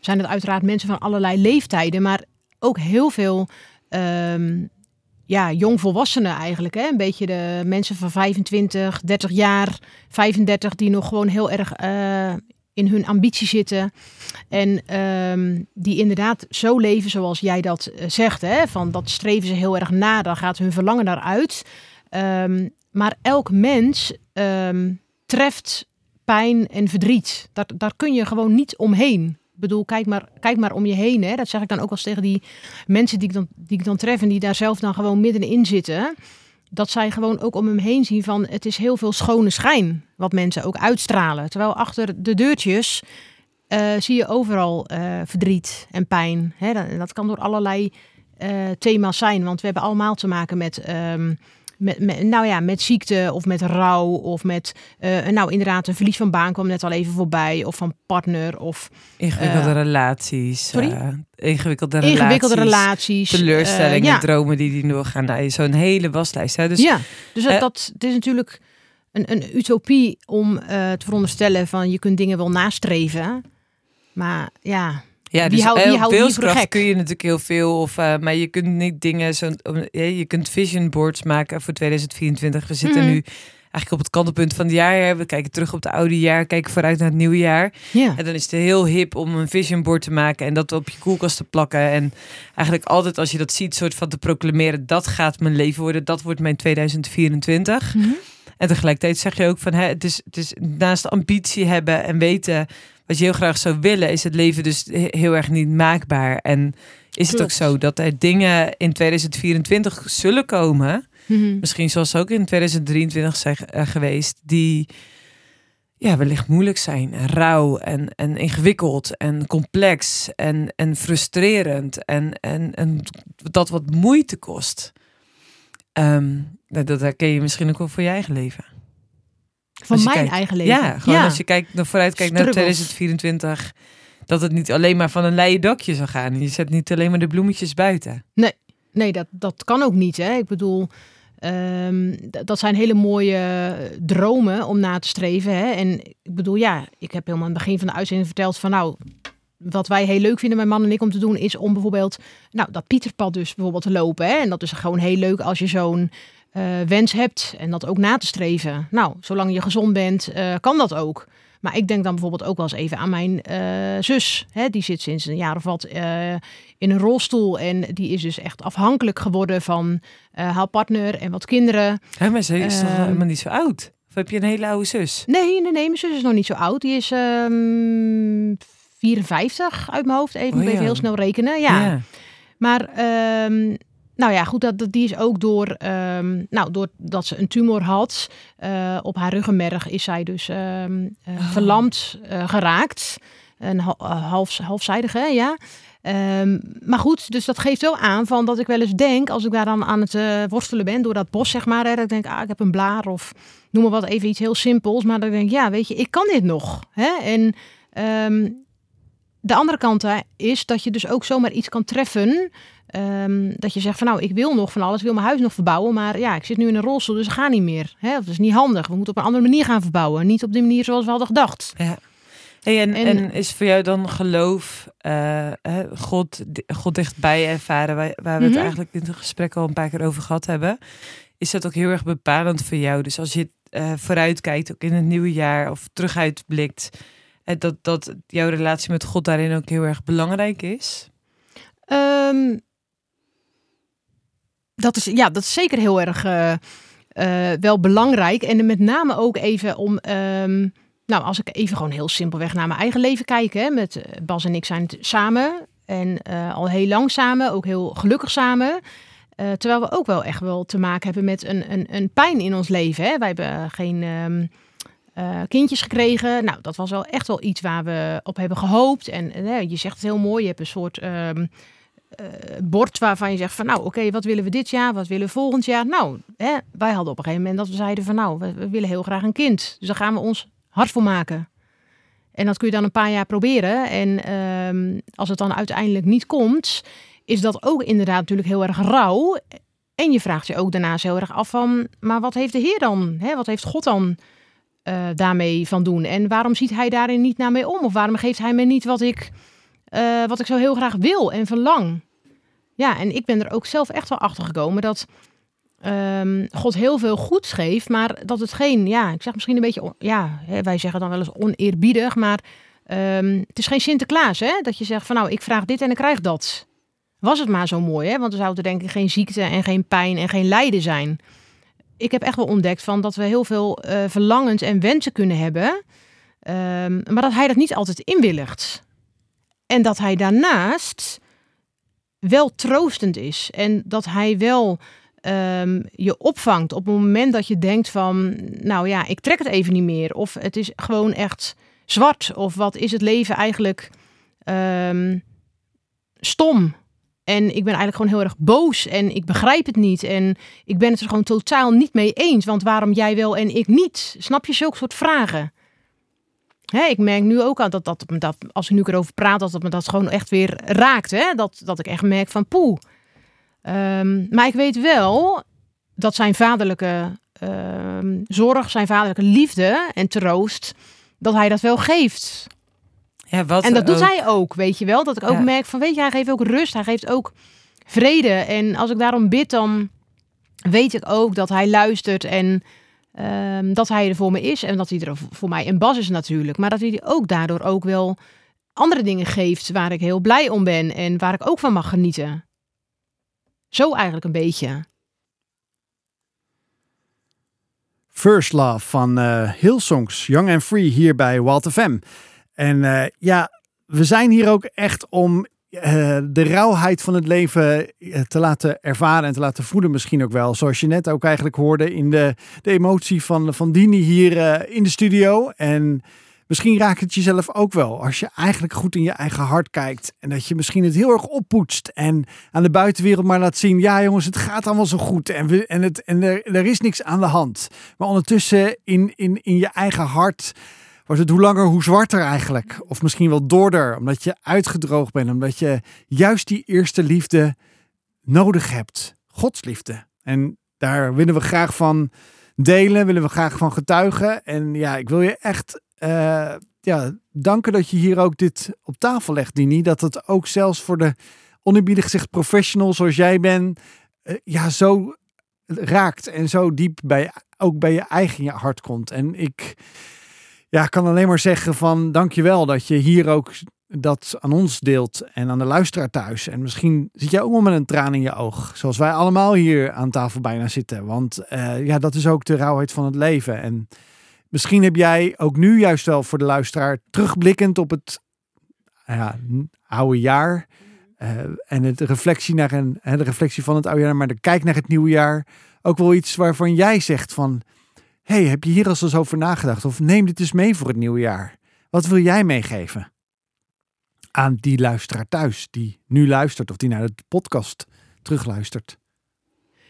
zijn het uiteraard mensen van allerlei leeftijden, maar ook heel veel ja, jongvolwassenen eigenlijk. Hè? Een beetje de mensen van 25, 30 jaar, 35, die nog gewoon heel erg eh, in hun ambitie zitten. En ehm, die inderdaad zo leven zoals jij dat eh, zegt. Hè? Van dat streven ze heel erg na, daar gaat hun verlangen naar uit. Ehm, maar elk mens ehm, treft pijn en verdriet. Daar, daar kun je gewoon niet omheen. Ik bedoel, kijk maar, kijk maar om je heen. Hè? Dat zeg ik dan ook wel eens tegen die mensen die ik dan, die ik dan tref en die daar zelf dan gewoon middenin zitten. Dat zij gewoon ook om hem heen zien van het is heel veel schone schijn wat mensen ook uitstralen. Terwijl achter de deurtjes eh, zie je overal eh, verdriet en pijn. Hè, dat, kan door allerlei eh, thema's zijn, want we hebben allemaal te maken met, ehm, met, met, nou ja, met ziekte of met rouw of met, eh, nou inderdaad, een verlies van baan kwam net al even voorbij of van partner of Ingewikkelde Eh, relaties. sorry? eh, ingewikkelde relaties. ingewikkelde relaties. Teleurstellingen, ja. dromen die die doorgaan. Nou, Zo'n hele waslijst. Hè? Dus ja, dus dat, dat het is natuurlijk een, een utopie om te veronderstellen van je kunt dingen wel nastreven. Maar ja, Ja, Wie dus houdt- wie voor gek? kun je natuurlijk heel veel. Of, eh, maar je kunt niet dingen zo. Je kunt vision boards maken voor 2024. We zitten Mhm. nu eigenlijk op het kantelpunt van het jaar. We kijken terug op het oude jaar, kijken vooruit naar het nieuwe jaar. ja. En dan is het heel hip om een vision board te maken en dat op je koelkast te plakken. En eigenlijk altijd als je dat ziet, soort van te proclameren: dat gaat mijn leven worden, dat wordt mijn 2024. Mhm. En tegelijkertijd zeg je ook van hè, het, is, het is naast ambitie hebben en weten wat je heel graag zou willen, is het leven dus he- heel erg niet maakbaar. En is het ook zo dat er dingen in 2024 zullen komen, Mhm. misschien zoals ze ook in 2023 zijn eh, geweest, die ja, wellicht moeilijk zijn, en rauw en, en ingewikkeld en complex en, en frustrerend en, en, en dat wat moeite kost. Ehm, dat, dat herken je misschien ook wel voor je eigen leven. Van mijn kijkt- eigen leven. Ja, gewoon als je kijkt naar vooruit kijkt naar Struggles. 2024, dat het niet alleen maar van een leien dakje zou gaan. Je zet niet alleen maar de bloemetjes buiten. Nee, dat, dat kan ook niet. Hè? Ik bedoel, ehm, dat zijn hele mooie dromen om na te streven. Hè? En ik bedoel, ja, ik heb helemaal aan het begin van de uitzending verteld van nou, wat wij heel leuk vinden, mijn man en ik, om te doen, is om bijvoorbeeld, nou, dat Pieterpad dus bijvoorbeeld te lopen. Hè? En dat is gewoon heel leuk als je zo'n eh, wens hebt en dat ook na te streven. Nou, zolang je gezond bent, eh, kan dat ook. Maar ik denk dan bijvoorbeeld ook wel eens even aan mijn eh, zus. Hè? Die zit sinds een jaar of wat in een rolstoel. En die is dus echt afhankelijk geworden van haar partner en wat kinderen. Hè, maar ze is toch Ehm. helemaal niet zo oud? Of heb je een hele oude zus? Nee, nee, nee. Mijn zus is nog niet zo oud. Die is ehm 54 uit mijn hoofd. Even, Oh moet even ja. heel snel rekenen. Ja. Maar ehm, nou ja, goed, dat, dat, die is ook door, ehm, nou, doordat ze een tumor had eh, op haar ruggenmerg, is zij dus ehm, eh, Oh. verlamd eh, geraakt. Een hal- half, halfzijdige, ja. Ehm, maar goed, dus dat geeft wel aan van dat ik wel eens denk, als ik daar dan aan het worstelen ben door dat bos, zeg maar, hè, dat ik denk, ah, ik heb een blaar of noem maar wat, even iets heel simpels. Maar dan denk ik, ja, weet je, ik kan dit nog. Hè? En de andere kant hè, is dat je dus ook zomaar iets kan treffen. Ehm, dat je zegt van nou, ik wil nog van alles, ik wil mijn huis nog verbouwen. Maar ja, ik zit nu in een rolstoel, dus gaat niet meer. Hè? Dat is niet handig. We moeten op een andere manier gaan verbouwen. Niet op de manier zoals we hadden gedacht. Ja. Hey, en, en, En- is voor jou dan geloof, eh, God, God dichtbij ervaren, waar, waar we het Mhm. eigenlijk in het gesprek al een paar keer over gehad hebben, is dat ook heel erg bepalend voor jou? Dus als je eh vooruit kijkt, ook in het nieuwe jaar of teruguitblikt, eh, dat, dat jouw relatie met God daarin ook heel erg belangrijk is? Ehm, dat, is, ja, dat is zeker heel erg eh, eh, wel belangrijk. En met name ook even om... ehm, nou, als ik even gewoon heel simpelweg naar mijn eigen leven kijk. Hè, met eh, Bas en ik zijn t- samen. En al heel lang samen. Ook heel gelukkig samen. Terwijl we ook wel echt wel te maken hebben met een, een, een pijn in ons leven. Hè. Wij hebben geen ehm, eh, kindjes gekregen. Nou, dat was wel echt wel iets waar we op hebben gehoopt. En je zegt het heel mooi. Je hebt een soort... ehm, eh, bord waarvan je zegt van nou oké, wat willen we dit jaar, wat willen we volgend jaar? Nou, hè, wij hadden op een gegeven moment dat we zeiden van nou, we, we willen heel graag een kind. Dus daar gaan we ons hard voor maken. En dat kun je dan een paar jaar proberen. En ehm, als het dan uiteindelijk niet komt, is dat ook inderdaad natuurlijk heel erg rauw. En je vraagt je ook daarnaast heel erg af van, maar wat heeft de Heer dan? Hè? Wat heeft God dan eh, daarmee van doen? En waarom ziet hij daarin niet naar mee om? Of waarom geeft hij me niet wat ik, eh, wat ik zo heel graag wil en verlang? Ja, en ik ben er ook zelf echt wel achter gekomen dat ehm, God heel veel goeds geeft, maar dat het geen, ja, ik zeg misschien een beetje, ja, wij zeggen dan wel eens oneerbiedig, maar ehm, het is geen Sinterklaas, hè? Dat je zegt van nou, ik vraag dit en ik krijg dat. Was het maar zo mooi, hè? Want er zou er denk ik geen ziekte en geen pijn en geen lijden zijn. Ik heb echt wel ontdekt van dat we heel veel eh, verlangens en wensen kunnen hebben, ehm, maar dat hij dat niet altijd inwilligt. En dat hij daarnaast wel troostend is. En dat hij wel ehm, je opvangt op het moment dat je denkt van, nou ja, ik trek het even niet meer. Of het is gewoon echt zwart. Of wat is het leven eigenlijk ehm, stom. En ik ben eigenlijk gewoon heel erg boos en ik begrijp het niet. En ik ben het er gewoon totaal niet mee eens. Want waarom jij wel en ik niet? Snap je zulke soort vragen? Hè, ik merk nu ook aan dat, dat, dat als ik nu erover praat, dat, dat me dat gewoon echt weer raakt. Hè? Dat, dat ik echt merk van poeh. Ehm, maar ik weet wel dat zijn vaderlijke ehm, zorg, zijn vaderlijke liefde en troost, dat hij dat wel geeft. Ja, wat En dat doet ook. hij ook, weet je wel. Dat ik ook Ja. merk van, weet je, hij geeft ook rust, hij geeft ook vrede. En als ik daarom bid, dan weet ik ook dat hij luistert en ehm, dat hij er voor me is. En dat hij er voor mij een bas is natuurlijk. Maar dat hij ook daardoor ook wel andere dingen geeft waar ik heel blij om ben. En waar ik ook van mag genieten. Zo eigenlijk een beetje. First Love van eh Hillsongs, Young and Free hier bij Wild FM. En eh, ja, we zijn hier ook echt om eh, de rauwheid van het leven eh, te laten ervaren en te laten voelen misschien ook wel. Zoals je net ook eigenlijk hoorde in de, de emotie van, van Dini hier eh, in de studio. En misschien raakt het jezelf ook wel als je eigenlijk goed in je eigen hart kijkt. En dat je misschien het heel erg oppoetst en aan de buitenwereld maar laat zien. Ja jongens, het gaat allemaal zo goed en, we, en, het, en er, er is niks aan de hand. Maar ondertussen in, in, in je eigen hart wordt het hoe langer hoe zwarter eigenlijk. Of misschien wel doorder, omdat je uitgedroogd bent. Omdat je juist die eerste liefde nodig hebt. Godsliefde. En daar willen we graag van delen, willen we graag van getuigen. En ja, ik wil je echt eh, ja, danken dat je hier ook dit op tafel legt, Dini. Dat het ook zelfs voor de oneerbiedig gezegd professional zoals jij bent, eh, ja, zo raakt en zo diep bij, ook bij je eigen hart komt. En ik ja, kan alleen maar zeggen van dankjewel dat je hier ook dat aan ons deelt en aan de luisteraar thuis. En misschien zit jij ook wel met een traan in je oog, zoals wij allemaal hier aan tafel bijna zitten. Want eh, ja, dat is ook de rauwheid van het leven. En misschien heb jij ook nu juist wel voor de luisteraar terugblikkend op het ja, oude jaar. eh, en het reflectie naar een, de reflectie van het oude jaar, maar de kijk naar het nieuwe jaar. Ook wel iets waarvan jij zegt van, hey, heb je hier al eens over nagedacht? Of neem dit eens mee voor het nieuwe jaar. Wat wil jij meegeven aan die luisteraar thuis, die nu luistert of die naar de podcast terugluistert?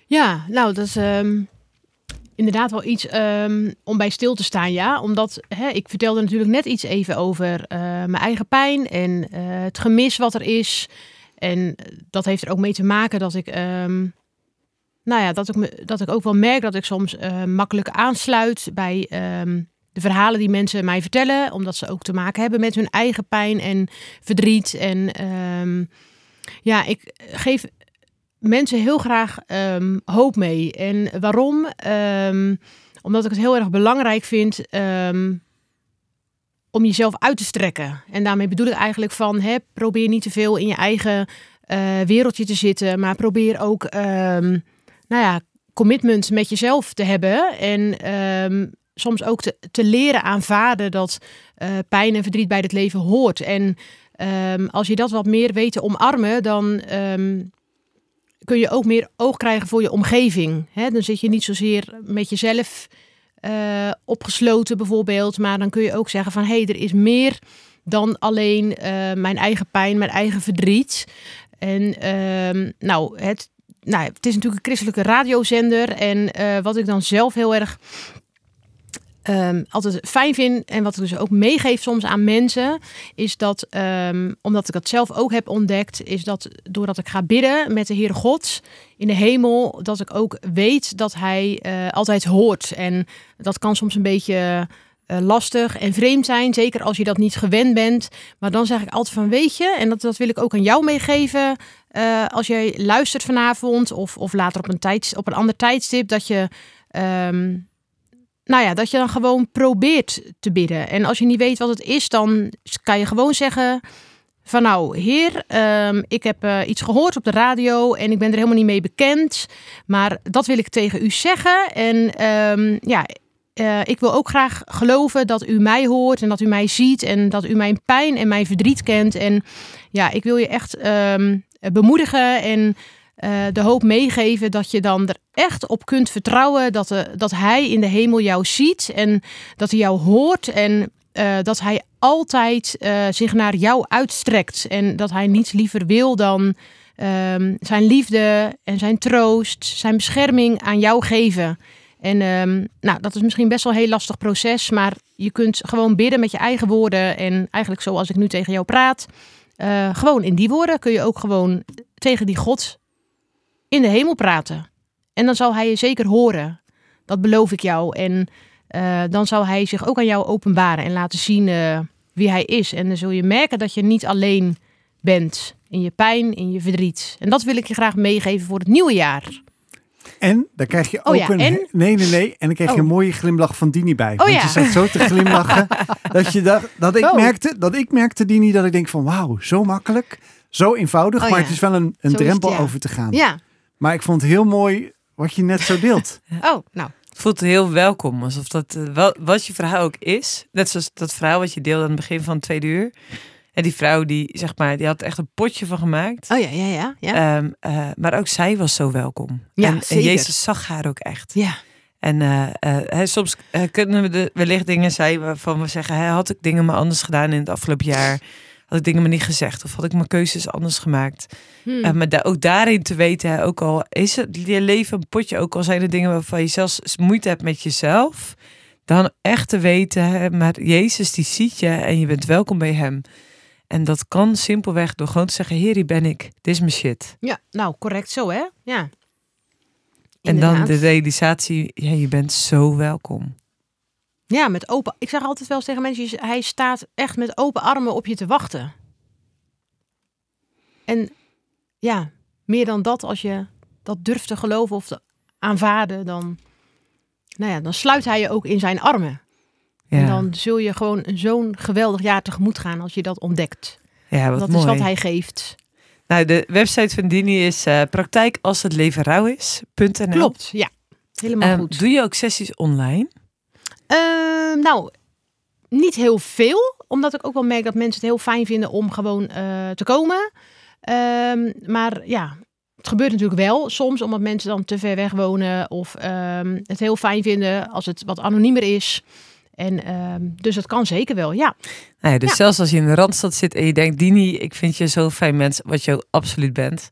Ja, nou, dat is ehm, inderdaad wel iets ehm, om bij stil te staan, ja. Omdat hè, ik vertelde natuurlijk net iets even over eh, mijn eigen pijn en eh, het gemis wat er is. En eh, dat heeft er ook mee te maken dat ik, ehm, nou ja, dat ik, me, dat ik ook wel merk dat ik soms eh, makkelijk aansluit bij ehm, de verhalen die mensen mij vertellen. Omdat ze ook te maken hebben met hun eigen pijn en verdriet. En ehm, ja, ik geef mensen heel graag ehm, hoop mee. En waarom? Omdat ik het heel erg belangrijk vind om jezelf uit te strekken. En daarmee bedoel ik eigenlijk van, hè, probeer niet te veel in je eigen eh, wereldje te zitten, maar probeer ook, nou ja, commitment met jezelf te hebben. En ehm, soms ook te, te leren aanvaarden dat eh, pijn en verdriet bij het leven hoort. En ehm, als je dat wat meer weet te omarmen, dan ehm, kun je ook meer oog krijgen voor je omgeving. Hè? Dan zit je niet zozeer met jezelf eh, opgesloten bijvoorbeeld, maar dan kun je ook zeggen van hé, hey, er is meer dan alleen eh, mijn eigen pijn, mijn eigen verdriet. En nou, het, nou, het is natuurlijk een christelijke radiozender en eh, wat ik dan zelf heel erg ehm, altijd fijn vind en wat ik dus ook meegeef soms aan mensen, is dat, ehm, omdat ik dat zelf ook heb ontdekt, is dat doordat ik ga bidden met de Heere God in de hemel, dat ik ook weet dat Hij eh, altijd hoort. En dat kan soms een beetje eh, lastig en vreemd zijn, zeker als je dat niet gewend bent. Maar dan zeg ik altijd van, weet je, en dat, dat wil ik ook aan jou meegeven, eh, als jij luistert vanavond of, of later op een, tijd, op een ander tijdstip, dat je... ehm, nou ja, dat je dan gewoon probeert te bidden. En als je niet weet wat het is, dan kan je gewoon zeggen van nou, heer, ehm, ik heb eh, iets gehoord op de radio en ik ben er helemaal niet mee bekend. Maar dat wil ik tegen u zeggen. En ehm, ja, eh, ik wil ook graag geloven dat u mij hoort en dat u mij ziet en dat u mijn pijn en mijn verdriet kent. En ja, ik wil je echt bemoedigen en eh, de hoop meegeven dat je dan er echt op kunt vertrouwen dat, de, dat Hij in de hemel jou ziet en dat Hij jou hoort en eh, dat Hij altijd eh, zich naar jou uitstrekt en dat Hij niets liever wil dan ehm, zijn liefde en zijn troost, zijn bescherming aan jou geven. En ehm, nou, dat is misschien best wel een heel lastig proces, maar je kunt gewoon bidden met je eigen woorden en eigenlijk zoals ik nu tegen jou praat. Eh, gewoon in die woorden kun je ook gewoon tegen die God in de hemel praten. En dan zal hij je zeker horen. Dat beloof ik jou. En eh, dan zal hij zich ook aan jou openbaren en laten zien eh, wie hij is. En dan zul je merken dat je niet alleen bent in je pijn, in je verdriet. En dat wil ik je graag meegeven voor het nieuwe jaar. En dan krijg je Oh ook ja, een... en? Nee, nee, nee. En dan krijg je Oh. een mooie glimlach van Dini bij. Oh Want ja. je zat zo te glimlachen. dat, je dacht, dat, ik Oh. merkte, dat ik merkte, Dini, dat ik denk van wauw, zo makkelijk. Zo eenvoudig. Oh maar ja. het is wel een, een Zo is het, drempel ja. over te gaan. Ja. Maar ik vond het heel mooi wat je net zo deelt. Oh, nou. Het voelt heel welkom, alsof dat eh, wel, wat je verhaal ook is. Net zoals dat verhaal wat je deelde aan het begin van het tweede uur. En die vrouw die, zeg maar, die had echt een potje van gemaakt. Oh ja, ja, ja. Ja. Ehm, eh, maar ook zij was zo welkom. Ja, en, en. Jezus zag haar ook echt. ja. En hè, soms kunnen we de, wellicht dingen zijn waarvan we zeggen: hè, had ik dingen maar anders gedaan in het afgelopen jaar? Had ik dingen maar niet gezegd? Of had ik mijn keuzes anders gemaakt? Hm. Eh, maar da- ook daarin te weten, ook al is het je leven een potje, ook al zijn er dingen waarvan je zelfs moeite hebt met jezelf, dan echt te weten, maar Jezus die ziet je en je bent welkom bij Hem. En dat kan simpelweg door gewoon te zeggen, Heer, hier ben ik, dit is mijn shit. ja, nou, correct zo, hè? Ja. En dan de realisatie, ja, je bent zo welkom. Ja, met open. Ik zeg altijd wel eens tegen mensen: hij staat echt met open armen op je te wachten. En ja, meer dan dat, als je dat durft te geloven of te aanvaarden, dan, nou ja, dan sluit hij je ook in zijn armen. Ja, En dan zul je gewoon zo'n geweldig jaar tegemoet gaan als je dat ontdekt. ja wat dat mooi. is wat hij geeft. Nou, de website van Dini is eh, praktijk als het leven rauw is.nl. Klopt, ja. Helemaal Ehm, goed. doe je ook sessies online? Ehm, nou, niet heel veel. Omdat ik ook wel merk dat mensen het heel fijn vinden om gewoon eh, te komen. Ehm, maar ja, het gebeurt natuurlijk wel soms. Omdat mensen dan te ver weg wonen. Of het heel fijn vinden als het wat anoniemer is. En ehm, dus dat kan zeker wel, ja. Nou ja, dus Ja. zelfs als je in de Randstad zit en je denkt, Dini, ik vind je zo'n fijn mens, wat je ook absoluut bent.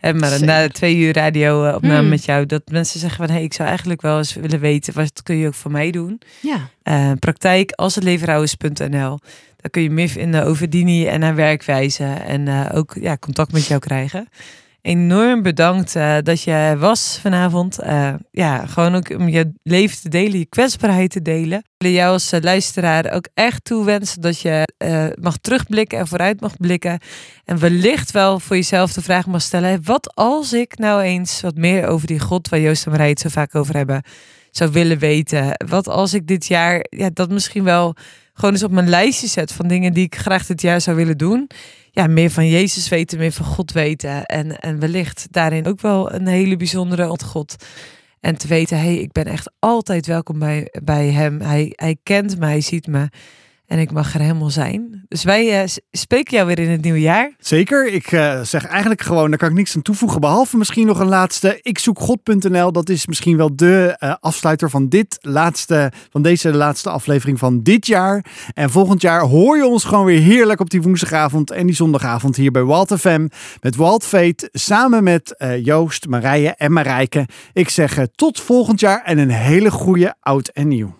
En maar Zeker. na de twee uur radio eh, opname Hmm. met jou, dat mensen zeggen van, hé, hey, ik zou eigenlijk wel eens willen weten, wat kun je ook voor mij doen? Ja, Eh, praktijk als het is.nl. Daar kun je meer vinden over Dini en haar werkwijze en eh, ook ja, contact met jou krijgen. Enorm bedankt eh, dat je was vanavond. Eh, ja, gewoon ook om je leven te delen, je kwetsbaarheid te delen. Ik wil jou als eh, luisteraar ook echt toewensen dat je mag terugblikken en vooruit mag blikken. En wellicht wel voor jezelf de vraag mag stellen: wat als ik nou eens wat meer over die God waar Joost en Marij het zo vaak over hebben, zou willen weten? Wat als ik dit jaar ja, dat misschien wel gewoon eens op mijn lijstje zet van dingen die ik graag dit jaar zou willen doen? Ja, meer van Jezus weten, meer van God weten. En, en wellicht daarin ook wel een hele bijzondere ont God. En te weten, hé, hey, ik ben echt altijd welkom bij, bij hem. Hij, hij kent me, hij ziet me. En ik mag er helemaal zijn. Dus wij s- spreken jou weer in het nieuwe jaar. Zeker. Ik eh, zeg eigenlijk gewoon, daar kan ik niks aan toevoegen. Behalve misschien nog een laatste. Ikzoekgod.nl. Dat is misschien wel de eh, afsluiter van dit laatste, van deze laatste aflevering van dit jaar. En volgend jaar hoor je ons gewoon weer heerlijk op die woensdagavond en die zondagavond hier bij Walt FM. Met Walt Veet, samen met Joost, Marije en Marijke. Ik zeg tot volgend jaar en een hele goede oud en nieuw.